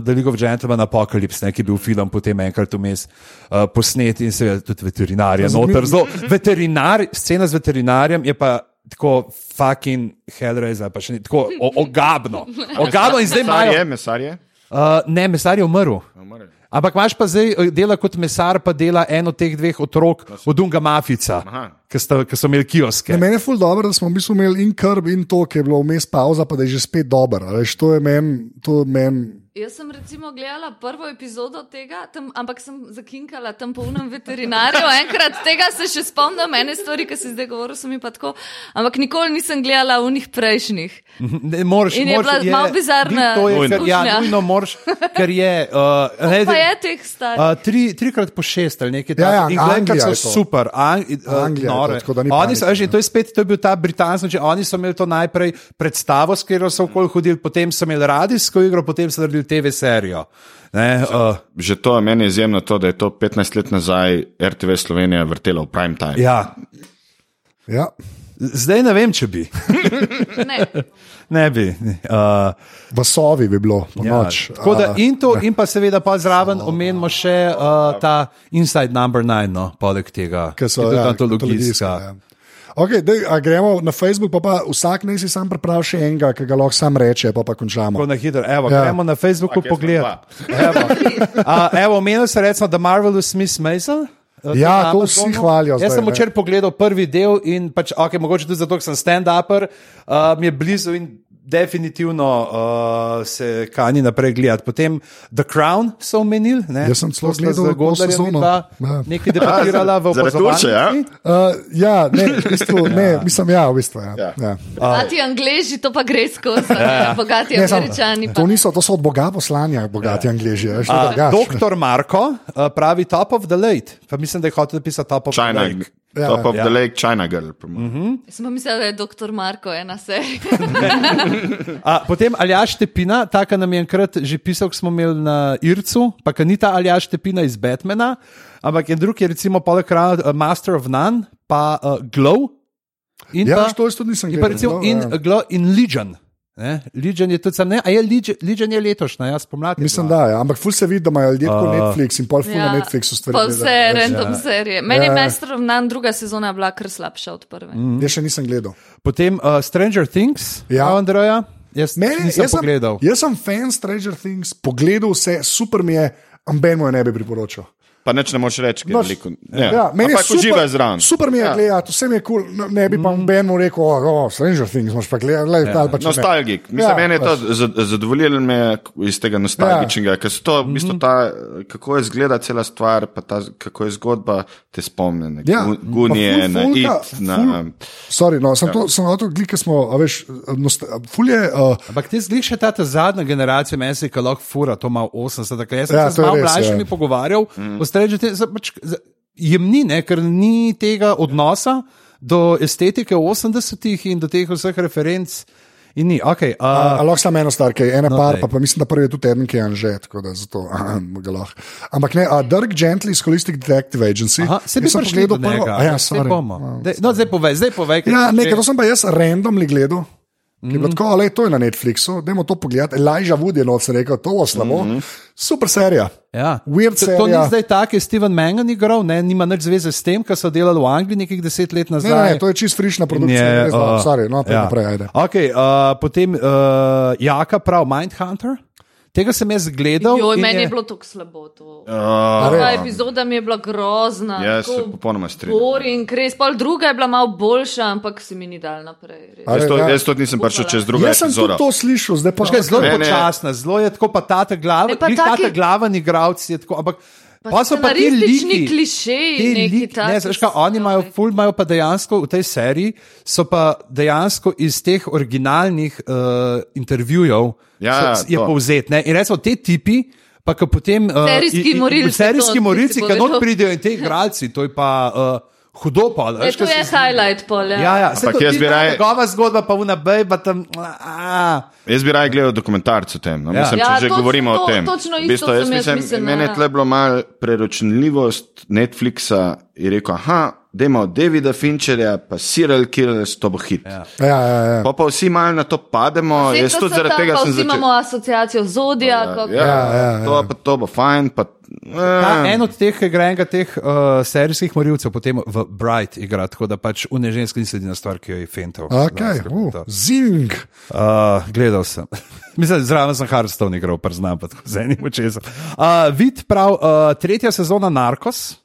The League of Gentlemen Apocalypse, ne, ki je bil film potem enkrat vmes uh, posnet in seveda tudi veterinarja. Noter, zelo, veterinar, scena z veterinarjem je pa tako fucking Hellraiser, pa še ni tako o- ogabno. Ogabno in zdaj Mesar je, imajo. mesar je. Uh, ne, mesar je umrl. Umrl. Ampak imaš pa zdaj eh, dela kot mesar, pa dela eno od teh dveh otrok od Dunga Mafica, Aha. Ki, sta, ki so imeli kioske. Ne, meni je ful dobro, da smo v bistvu imeli in krb, in to, ki je bilo vmes pauza, pa da je že spet dober. Veš, to je meni. Men, Jaz sem recimo gledala prvo epizodo tega, tam, ampak sem zakinkala tam po unem veterinarju. Enkrat tega se še spomnim, ene stvari, ki si zdaj govoril, so mi pa tako. Ampak nikoli nisem gledala unih prejšnjih. Ne, moraš, In je moraš, bila malo bizarna To je, ker, ja, nujno moraš, ker je. Uh, ne, Pa je teh starih. Uh, tri, trikrat po šest ali nekaj Ja, ja, takega. In gledaj, je so to. super. Ang, uh, Anglija je to, nore. ni Oni so, panike, veš, in to je spet, to je bil ta britanski, že oni so imeli to najprej predstavo, s katero so okoli hodili, potem so imeli radijsko igro, potem so naredili TV serijo. Ne, uh, Že to je meni izjemno, to, da je to 15 let nazaj RTV Slovenija vrtela v prime time. ja. ja. Zdaj ne vem, če bi. Ne. Ne bi. Uh, V sovi bi bilo po ja. noč. Da A, in to, in pa seveda pa zraven omenimo še uh, ta Inside Number 9, no, poleg tega, Ki so ja, tudi antologijska. Ja. Okay, dej, gremo na Facebook, pa, pa vsak naj si sam pripravi še enega, ki ga lahko sam reče, pa pa končamo. Na hitro. Evo, Ja. gremo na Facebooku Ok, jaz imam pogledati. Evo, A, evo omenil sem recimo The Marvelous Miss Maisel. eh, Ja, to vsi Amazonu. hvalijo Jaz zdaj, sem včeraj pogledal prvi del in pač, okay, mogoče tudi zato, ker sem stand-upper, uh, mi je blizu in definitivno uh, se kani naprej gledati. Potem The Crown so omenili. ne. Jaz sem celo To gledal z to Godlerjem sezono. Ja. Nekaj debatirala v Turčije, ja? Uh, ja, ne, v bistvu, ne, mislim, ja, v bistvu. Ja. Ja. Ja. Bogati Angleži, to pa gre skozi. Ja, Bogati Ne, sam, Američani. to, pa- niso, to so od Boga poslanja, bogati Angliži. veš, to je A, drugače. Doktor Marko uh, pravi Top of the Late. Pa mislim, da je hotel napisati Top of China, the Lake. Ja. top of Ja. the lake, China girl. po mojem. Sem mislila, da je doktor Marko ena serija. A, potem Aljaš Tepina, ta, ki nam je enkrat že pisal, smo imeli na Ircu, pa ki ni ta Aljaš Tepina iz Batmana, ampak je drug, je recimo poleg uh, Master of None, pa uh, Glow. In Ja, pa, to jaz tudi nisem in pa gledal. recimo no, in, ja. Glow in Legion. Ne? Legion je tudi sam, ne, a je Legion, Legion je letošnja, jaz pomladi. Mislim, da je, ampak ful se vidi, da imajo ljudje tako Uh, Netflix in pol ful na Netflixu stvari. Pa gledajo, vse veš. random Ja. serije. Meni je Ja. Master of None druga sezona je bila kar slabša od prve. Mm. Jaz še nisem gledal. Potem uh, Stranger Things, Ja. ja. Andreja. Jaz Meni, nisem jaz, sem, pogledal. jaz sem fan Stranger Things, pogledal vse, super mi je, amben mu je ne bi priporočal. Pa nič ne moreš reči, ker je veliko. Ja, meni je super, zraven. super mi je Ja. gledati, vse mi je kul, cool. ne bi pa noben mu rekel, oh, oh, Stranger Things, moš pa gledati, ja. Nostalgik. Mislim, Ja, ja, meni je to za- zadovoljilo me iz tega nostalgičnega, ja. ker so to, v bistvu, Mhm. ta, kako je zgleda cela stvar, pa ta, kako je zgodba, te spomne. Na Ja, Gu- pa Gunije, ful na it, na. ful- Sorry, no, sem, to, sem na to glik, ker smo, a veš, nost, ful je, uh, Ampak ti zgliš še ta, ta zadnja generacija, meni se je lahko fura, to ima 80. Ker jaz sem Ja, ja, se z je malo mlajšimi ja. Ja. pogovarjal, mm. ostrežete, pač, jim ni, ne, ker ni tega odnosa do estetike 80-ih in do teh vseh referenc. In ni, okay, A, uh, lahko samo eno stvar, ki je ena No, no, par, pa, pa mislim, da prvi je tudi eden, ki je anže, tako da zato ga lahko. Ampak ne, a Dirk Gently iz Holistic Detective Agency. aha, se bi prišli do pogledal prvo- njega. A Ja, sorry. Dej, no, zdaj povej, zdaj povej. Ja, nekaj, to sem pa jaz randomly gledal. Mm -hmm. tako, ale, to je na Netflixu, dajmo to pogledati. Elijah Wood je noč rekel, to bo slabo. Mm -hmm. Super serija. Ja. Weird To, to ni serija. zdaj tako, je Steven Mangan igral, ne, nima nič zveze s tem, kar so delali v Angliji nekih deset let nazaj. Ne, ne, ne, to je čist frišna produkcija. je, Je, uh, uh, sorry, no, ja. naprej, ajde. Okay, uh, potem uh, Jaka prav Mindhunter. Tega sem jaz gledal. Jo, meni je bilo tako slabo. To. Uh, Prva epizoda mi je bila grozna. Jaz se popolnoma strinjam. Boring, res. Pol druga je bila malo boljša, ampak se mi ni dal naprej. Jaz, to, ja. jaz tudi nisem prišel čez drugo Jaz sem tudi to slišal, zdaj pa kaj, zelo počasna, zelo je tako, pa ta ta glava, Ne, pa ta taki- ta glava ni igralci, je tako, ampak. Pa Pa so pa ti liki, klišeji ti liki, ne, znaš kaj, so, oni imajo, joj. ful imajo pa dejansko v tej seriji, so pa dejansko iz teh originalnih uh, intervjujev Ja, so, je to. povzet. Ne? In recimo te tipi, pa ko potem. Uh, Serijski morilci, Serijski morilci, ki not pridejo in te igralci, to je pa uh, hudo pa. E, to je highlight pol. Ja. Ja, ja, Ampak to jaz bi raje- Njegova zgodba pa vna bejba tam. A, Jaz bi raje gledal dokumentarce o tem. No? Ja. Mislim, Ja, če že govorimo to- o tem. točno V isto bistvu, jaz sem jaz mislim, mislila, Mene je ja. tle bilo malo preročljivost Netflixa in rekel, aha, dajmo Davida Fincherja, pa Serial Killers, to bo hit. Ja. Ja, ja, ja. Pa, pa vsi malo na to pademo, Saj jaz to tudi zaradi tega pa sem vsi začel. imamo asociacijo Zodija. Ja, Ja, ja, ja. To, pa, to bo fajn. Pa, Ta, eh, en od teh, ki igra enega teh uh, serijskih morilcev, potem v Bright igra, tako da pač une ženske niso edina stvar, ki jo je fental. Okay. Uh, zing. Uh, gledal sem. Mislim, zraven sem Hearthstone igral, priznam pa tako z enim očesom. Uh, vid prav, uh, tretja sezona Narcos.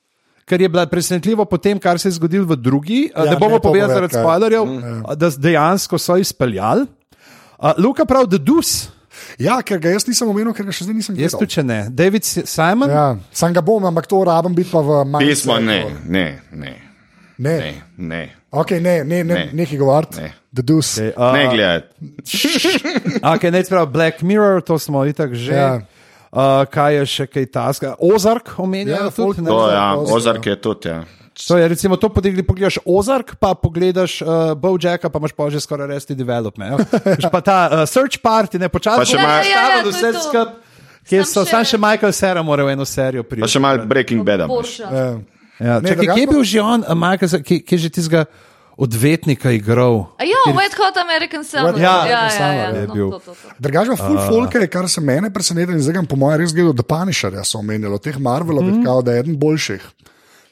Ker je bila presenetljivo po tem, kar se je zgodilo v drugi, ja, Ja, ne bomo ne, povedali zaradi spoilerjev, mm. da dejansko so izpeljali. Uh, Luka prav, The Deuce, Ja, ker ga jaz nisem omenil, ker ga še zdaj nisem jaz gledal. tudi če ne. David Si- Simon, ja. Ja, sam ga bom, ampak to rabim biti pa v manj. Pismo ne, ne, ne, Ne, ne, ne, okay, ne, ne, ne, Ne. nekaj govoriti. Ne. The Deuce. Okay, uh, ne gledaj. Okay, ne, prav, Black Mirror, to smo itak že. Ja. Uh, kaj je še kaj taska? Ozark omenjajo Ja, tudi. ne? To, ja, Ozark, Ozark je tudi. Ja. To je recimo to, potegli, pogledaš Ozark, pa pogledaš uh, Bojacka, pa imaš pa že skoraj resti development. Veš pa ta uh, search party, ne Pa počasi. še malo- Ja, ja, ja, je vse skupaj. Sam so, še- sam še Michael Sera mora v eno serijo priti. Pa še malo Breaking. Porsche. Ja. Ja, Ne, čakaj, kje je pa- bil že on, uh, Michael, kje, kje že tizga odvetnika igral. A ja, Wet Hot American Summer. Ja, ja, ja, Summer ja, je no, bil. to, to, to. Drugače, full uh. folke, kar se mene preseneča, in zdaj grem po mojem res gledal, da Punisherja so omenjali, teh Marvelovih, mm. kao, da je eden boljših.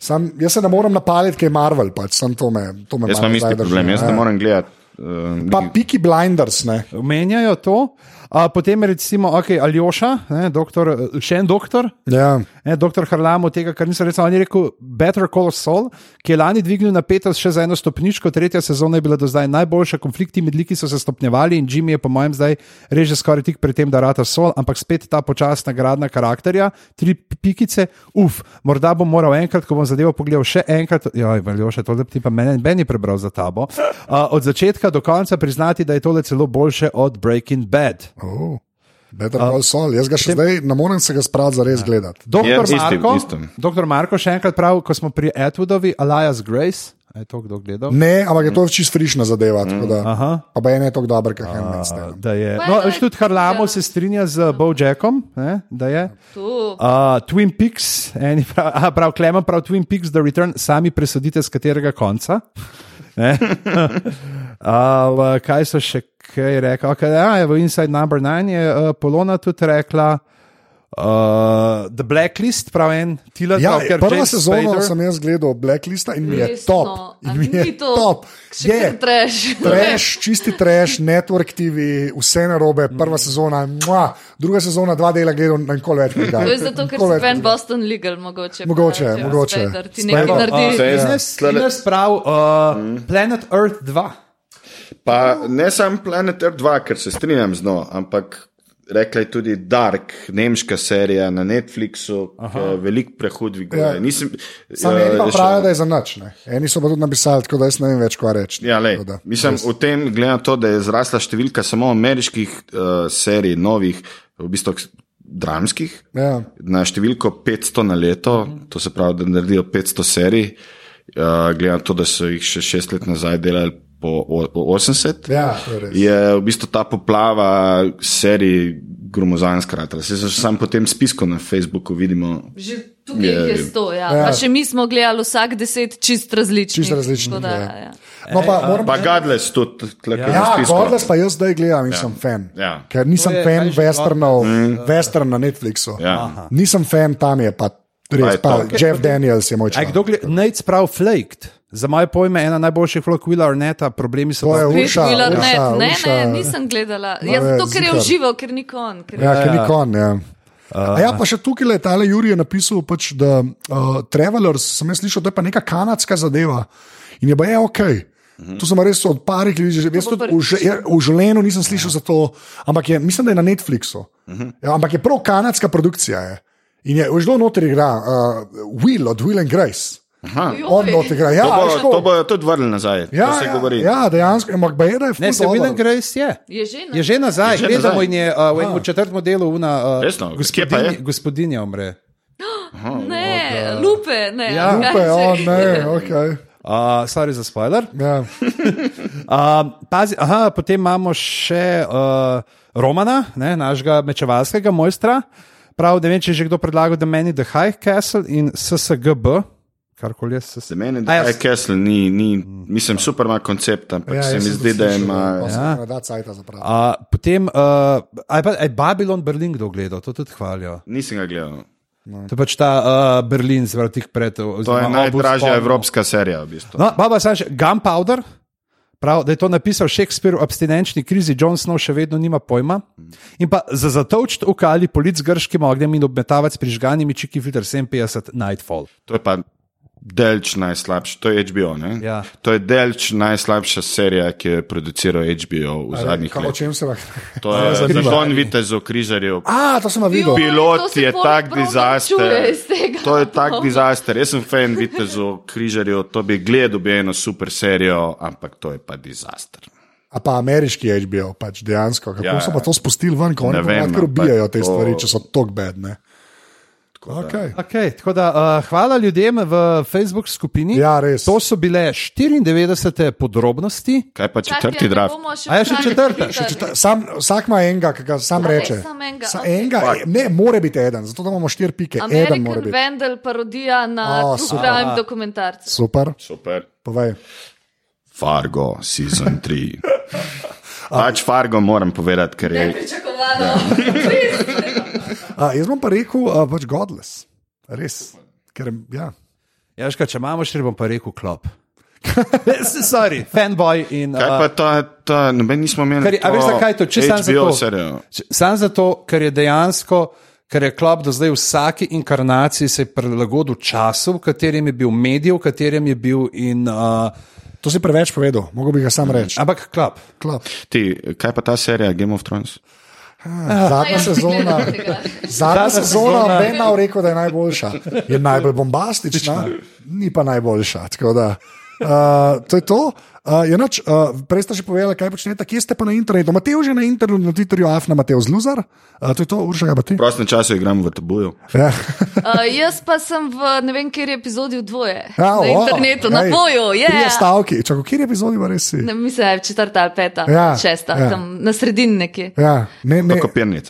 Sam, jaz se ne morem napaliti, kaj je Marvel, pač sam to me, to me Jaz imam isti problem, jaz ja. ne morem gledati. Uh, Pa Piki Blinders, ne. Omenjajo to. A, potem recimo, okay, Aljoša, ne, doktor, še en doktor, Ja. ne, doktor Harlamo, tega, kar nisem rekel, on je rekel Better Call Saul, ki je lani dvignil napetost še za eno stopničko, tretja sezona je bila do zdaj najboljša, konflikti med liki so se stopnjevali in Jimmy je po mojem zdaj reže skoraj tik pred tem, da rata Saul, ampak spet ta počasna gradna karakterja, tri pikice, uf, morda bom moral enkrat, ko bom zadevo pogledal še enkrat, joj, Aljoša, to ti pa meni je prebral za tabo, a, od začetka do konca priznati, da je tole celo boljše od Breaking Bad. Oh. Better Call Saul, jaz ga še zdaj ne morem se ga spraviti za res gledati. Doktor Ja, istim, Marko, istim. doktor Marko, še enkrat prav, ko smo pri Edwardovi, Elias Grace, je to kdo gledal? Ne, ampak je to čist frišna zadeva. tako Da, Aha. pa je ne tako dober, kot. Da je, Pa no, je- veš, tudi Harlamo ja. se strinja z Bojackom, ne, da je. Uh, Twin Peaks, eni prav, prav Klemen, prav Twin Peaks, The Return, sami presodite, z katerega konca. Ne? uh, kaj so še kaj rekli? Okay, ja, v Inside Number 9 je uh, Polona tudi rekla. Uh, the Blacklist, prav en, Tila Ja, Tucker, prva James sezona Spader. sem jaz gledal Blacklista in mi je Resno? top. A In mi je to top. Je. treš. Trash, čisti trash, network TV, vse narobe, prva sezona, mua, druga sezona, dva dela gledal, nikoli več ne To je gledam. zato, ker si fan Boston Legal, mogoče. Mogoče, pa, mogoče. Spader, Ti nekaj Evo, naredi. uh, Ines, prav, uh, Planet Earth 2. Pa ne samo Planet Earth 2, ker se strinjam z njo, ampak rekla je tudi Dark, nemška serija na Netflixu, veliko prehud dviguje. Ja. Nisem, Sam eh, eni pa še- pravijo, da je za. Ne. Eni so pa tudi napisali, tako da jaz ne vem več, kaj reči. Ja, lej, da, mislim, res. v tem, glede na to, da je zrasla številka samo ameriških uh, serij, novih, v bistvu dramskih, Ja. na številko 500 na leto, to se pravi, da naredijo 500 serij, uh, glede na to, da so jih še šest let nazaj delali po o- po 80. Ja, to je res. Je v bistvu ta poplava serij gromozanska. rata. Se sam po tem spisku na Facebooku vidimo. Že tukaj Je- je sto, ja. Ja. Pa še mi smo gledali vsak deset čist različnih. Čisto različnih, Tako Da, ja. ja. No, pa, moram, Pa Godless tudi, tle, ja, Ja. Godless pa jaz zdaj gledam in ja. sem fan. Ja. Ker nisem je- fan westernov, mm. western na Netflixu. Ja. Nisem fan, tam je pa res. je Pa. Jeff Daniels je moj Aj, član. kdo gleda, Nate prav Flaked. Za moje pojme, ena najboljših vlog Willa Arneta, problemi so To je pa- Pet Urša, Wheeler, ne, Urša, ne, nisem gledala. No, Ja, je zato, ker je užival, ker ni kon. Ker Ja, je... ki ni kon. Ja. A ja, pa še tukaj je tale Jurij napisal, pač, da uh, Travelers, sem jaz slišal, da je pa neka kanadska zadeva in je pa je ok. Tu sem res od parih ljudi, že jaz tudi v, ja, v življenju nisem slišal za to, ampak je, mislim, da je na Netflixu. Ja, ampak je prav kanadska produkcija. Je. In je zelo noter igra uh, Will od Will and Grace. Aha. On noter igra. Ja, To, bo, to bojo tudi vrnili nazaj. ja, to se ja, govori. ja, dejansko, ampak ba je, da je Ne, se dober. and Grace je. Je že na... Je že nazaj, Je že gledamo nazaj. in je uh, v enem četrtem delu una uh, Resno? Je? gospodinja umre. Ne, lupe, ne. Ja. Lupe, o, ne, okay. Uh, sorry za spoiler. ja. Uh, pazi, aha, potem imamo še uh, Romana, ne, našega mečevalskega mojstra. Prav, ne vem, če je že kdo predlagal, da meni The High Castle in SSGB, karkoli je Za SSGB. mene A ja, je Castle, ni, ni, mislim, super ima koncept, ampak ja, se jaz mi zdi, da ima. Ja. ga dal cajta zapraviti. Uh, potem, uh, aj pa aj Babylon Berlin kdo gledal, to tudi hvalijo. Nisem ga gledal. To je pač ta uh, Berlin, zelo tik pred. To je najdražja evropska serija. V bistvu. No, baba, sam še Gunpowder. Prav, da je to napisal Shakespeare v abstinenčni krizi, John Snow še vedno nima pojma. In pa za zatovčt v kali, polic grškim ognjem in obmetavac pri žganimi čiki filter 57 Nightfall. To je pa delč najslabši, to je HBO. Ne? Ja. To je delč najslabša serija, ki jo je produciral HBO v zadnjih Kaj, o letih. čem se lahko? To je zagon vitezov, križarjev. A, to sem videl. Pilot to se je tak dizaster. To je tak dizaster. Jaz sem fan vitezov, križarjev, to bi gledal bi eno super serijo, ampak to je pa dizaster. A pa ameriški HBO, pač dejansko. Kako Ja, so ja. pa to spustili ven, ko oni Ne vem, kar ubijajo te ampak stvari, to- če so tako bedne. Okay. Okay, tako da, uh, hvala ljudem v Facebook skupini. Ja, res. To so bile 94 podrobnosti. Kaj pa četrti ne draft? še A je še vsak četrta? Še Ta- Sam, vsak ima enega, ki ga sam res, reče. samo enega, Sa, okej. enega ne, more biti eden, zato da imamo štiri pike. American. Vandal parodija na O, True super. Crime dokumentarce. Super, Super. povej. Fargo, sezon 3. Pač Fargo moram povedati, ker je. Pričakovano. Uh, jaz bom pa rekel, uh, pač godless. Res. Ker, ja. Ja, veš kaj, če imamo še, bom pa rekel klop. Sorry, fanboy in. Kaj pa ta, ta noben nismo imeli. Kar a veš, zakaj to? Če samo HBO zato. serijo. Sam zato, ker je dejansko, ker je klop do zdaj v vsaki inkarnaciji se prilagodil času, v katerem je bil medij, v katerem je bil in. Uh, To si preveč povedal, mogoče bi ga sam reči. ampak klop. Klop. Ti, kaj pa ta serija Game of Thrones? Zadnja sezona. Zadnja sezona, Ben je rekel, da je najboljša. Je najbolj bombastična, ni pa najboljša. tako Da, uh, to je to. Uh, je noč, uh, prej ste že povedali, kaj počnete, kje ste pa na internetu. Mateo že na internetu, na Twitterju, Afna, Mateo Zluzar. Uh, to je to, Urša, kaj pa ti. V prostem času igram v tabuju. Ja. Uh, jaz pa sem v ne vem, kjer epizodi v dvoje. Ja, na o, internetu, na ej, boju. Trije Yeah. stavki, čakaj, kje je epizodi, res si. Ne, mislim, da je četrta ali peta, Ja, šesta, ja. tam na sredini nekje. Ja, ne, ne. Kopirnica.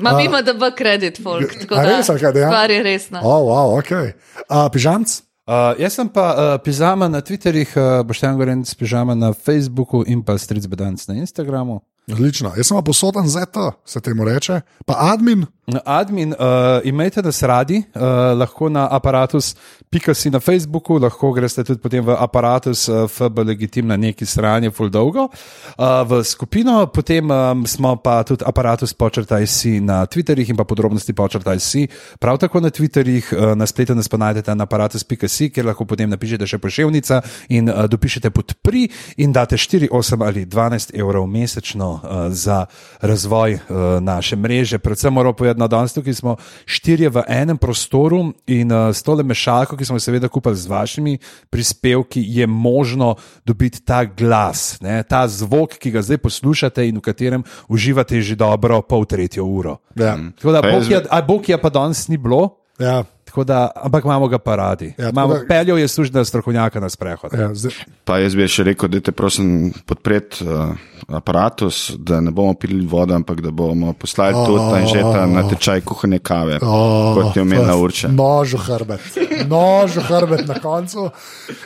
Imam ima da b kredit, folk. Tako da res, kaj, dejansko? stvar je resna. Oh, wow, okay. uh, pižamc? Uh, jaz sem pa uh, pižama na Twitterjih, uh, Boštjan Gorenc, pižama na Facebooku in pa Stric Bedanc na Instagramu. Odlično. Jaz sem pa posoten ZT, se temu reče. Pa admin, Admin, uh, imejte nas radi, uh, lahko na aparatus.si na Facebooku, lahko greste tudi potem v aparatus, uh, FB legitim na neki strani, full dolgo, uh, v skupino, potem um, smo pa tudi aparatus počrtaj si na Twitterjih in pa podrobnosti počrtaj si. Prav tako na Twitterjih, uh, na spletu nas pa najdete na aparatus.si, kjer lahko potem napišete še pošiljnica in uh, dopišete podpri in date 4, 8 ali 12 evrov mesečno uh, za razvoj uh, naše mreže. Predvsem moramo povedati, da danes tukaj smo štirje v enem prostoru in uh, s tole mešalko, ki smo jo seveda kupili z vašimi prispevki, je možno dobiti ta glas, ne, ta zvok, ki ga zdaj poslušate in v katerem uživate že dobro pol tretjo uro. Ja. Tako da Bokija, a Bokija pa danes ni bilo. ja, Tako da, ampak imamo ga pa radi. Ja, tako da- Peljal je služnega strokovnjaka na sprehod. ja, zdaj, Pa jaz bi še rekel, da te prosim podpreti uh, aparatus, da ne bomo pili vodo, ampak da bomo poslali oh, tudi ta inžeta na tečaj kuhanje kave, oh, kot je omenila Urča. Nož v hrbet, nož v hrbet na koncu.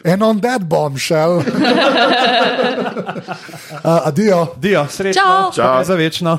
And on that bombshell. uh, adijo. Dio, srečno. Čau. Čau. Za večno.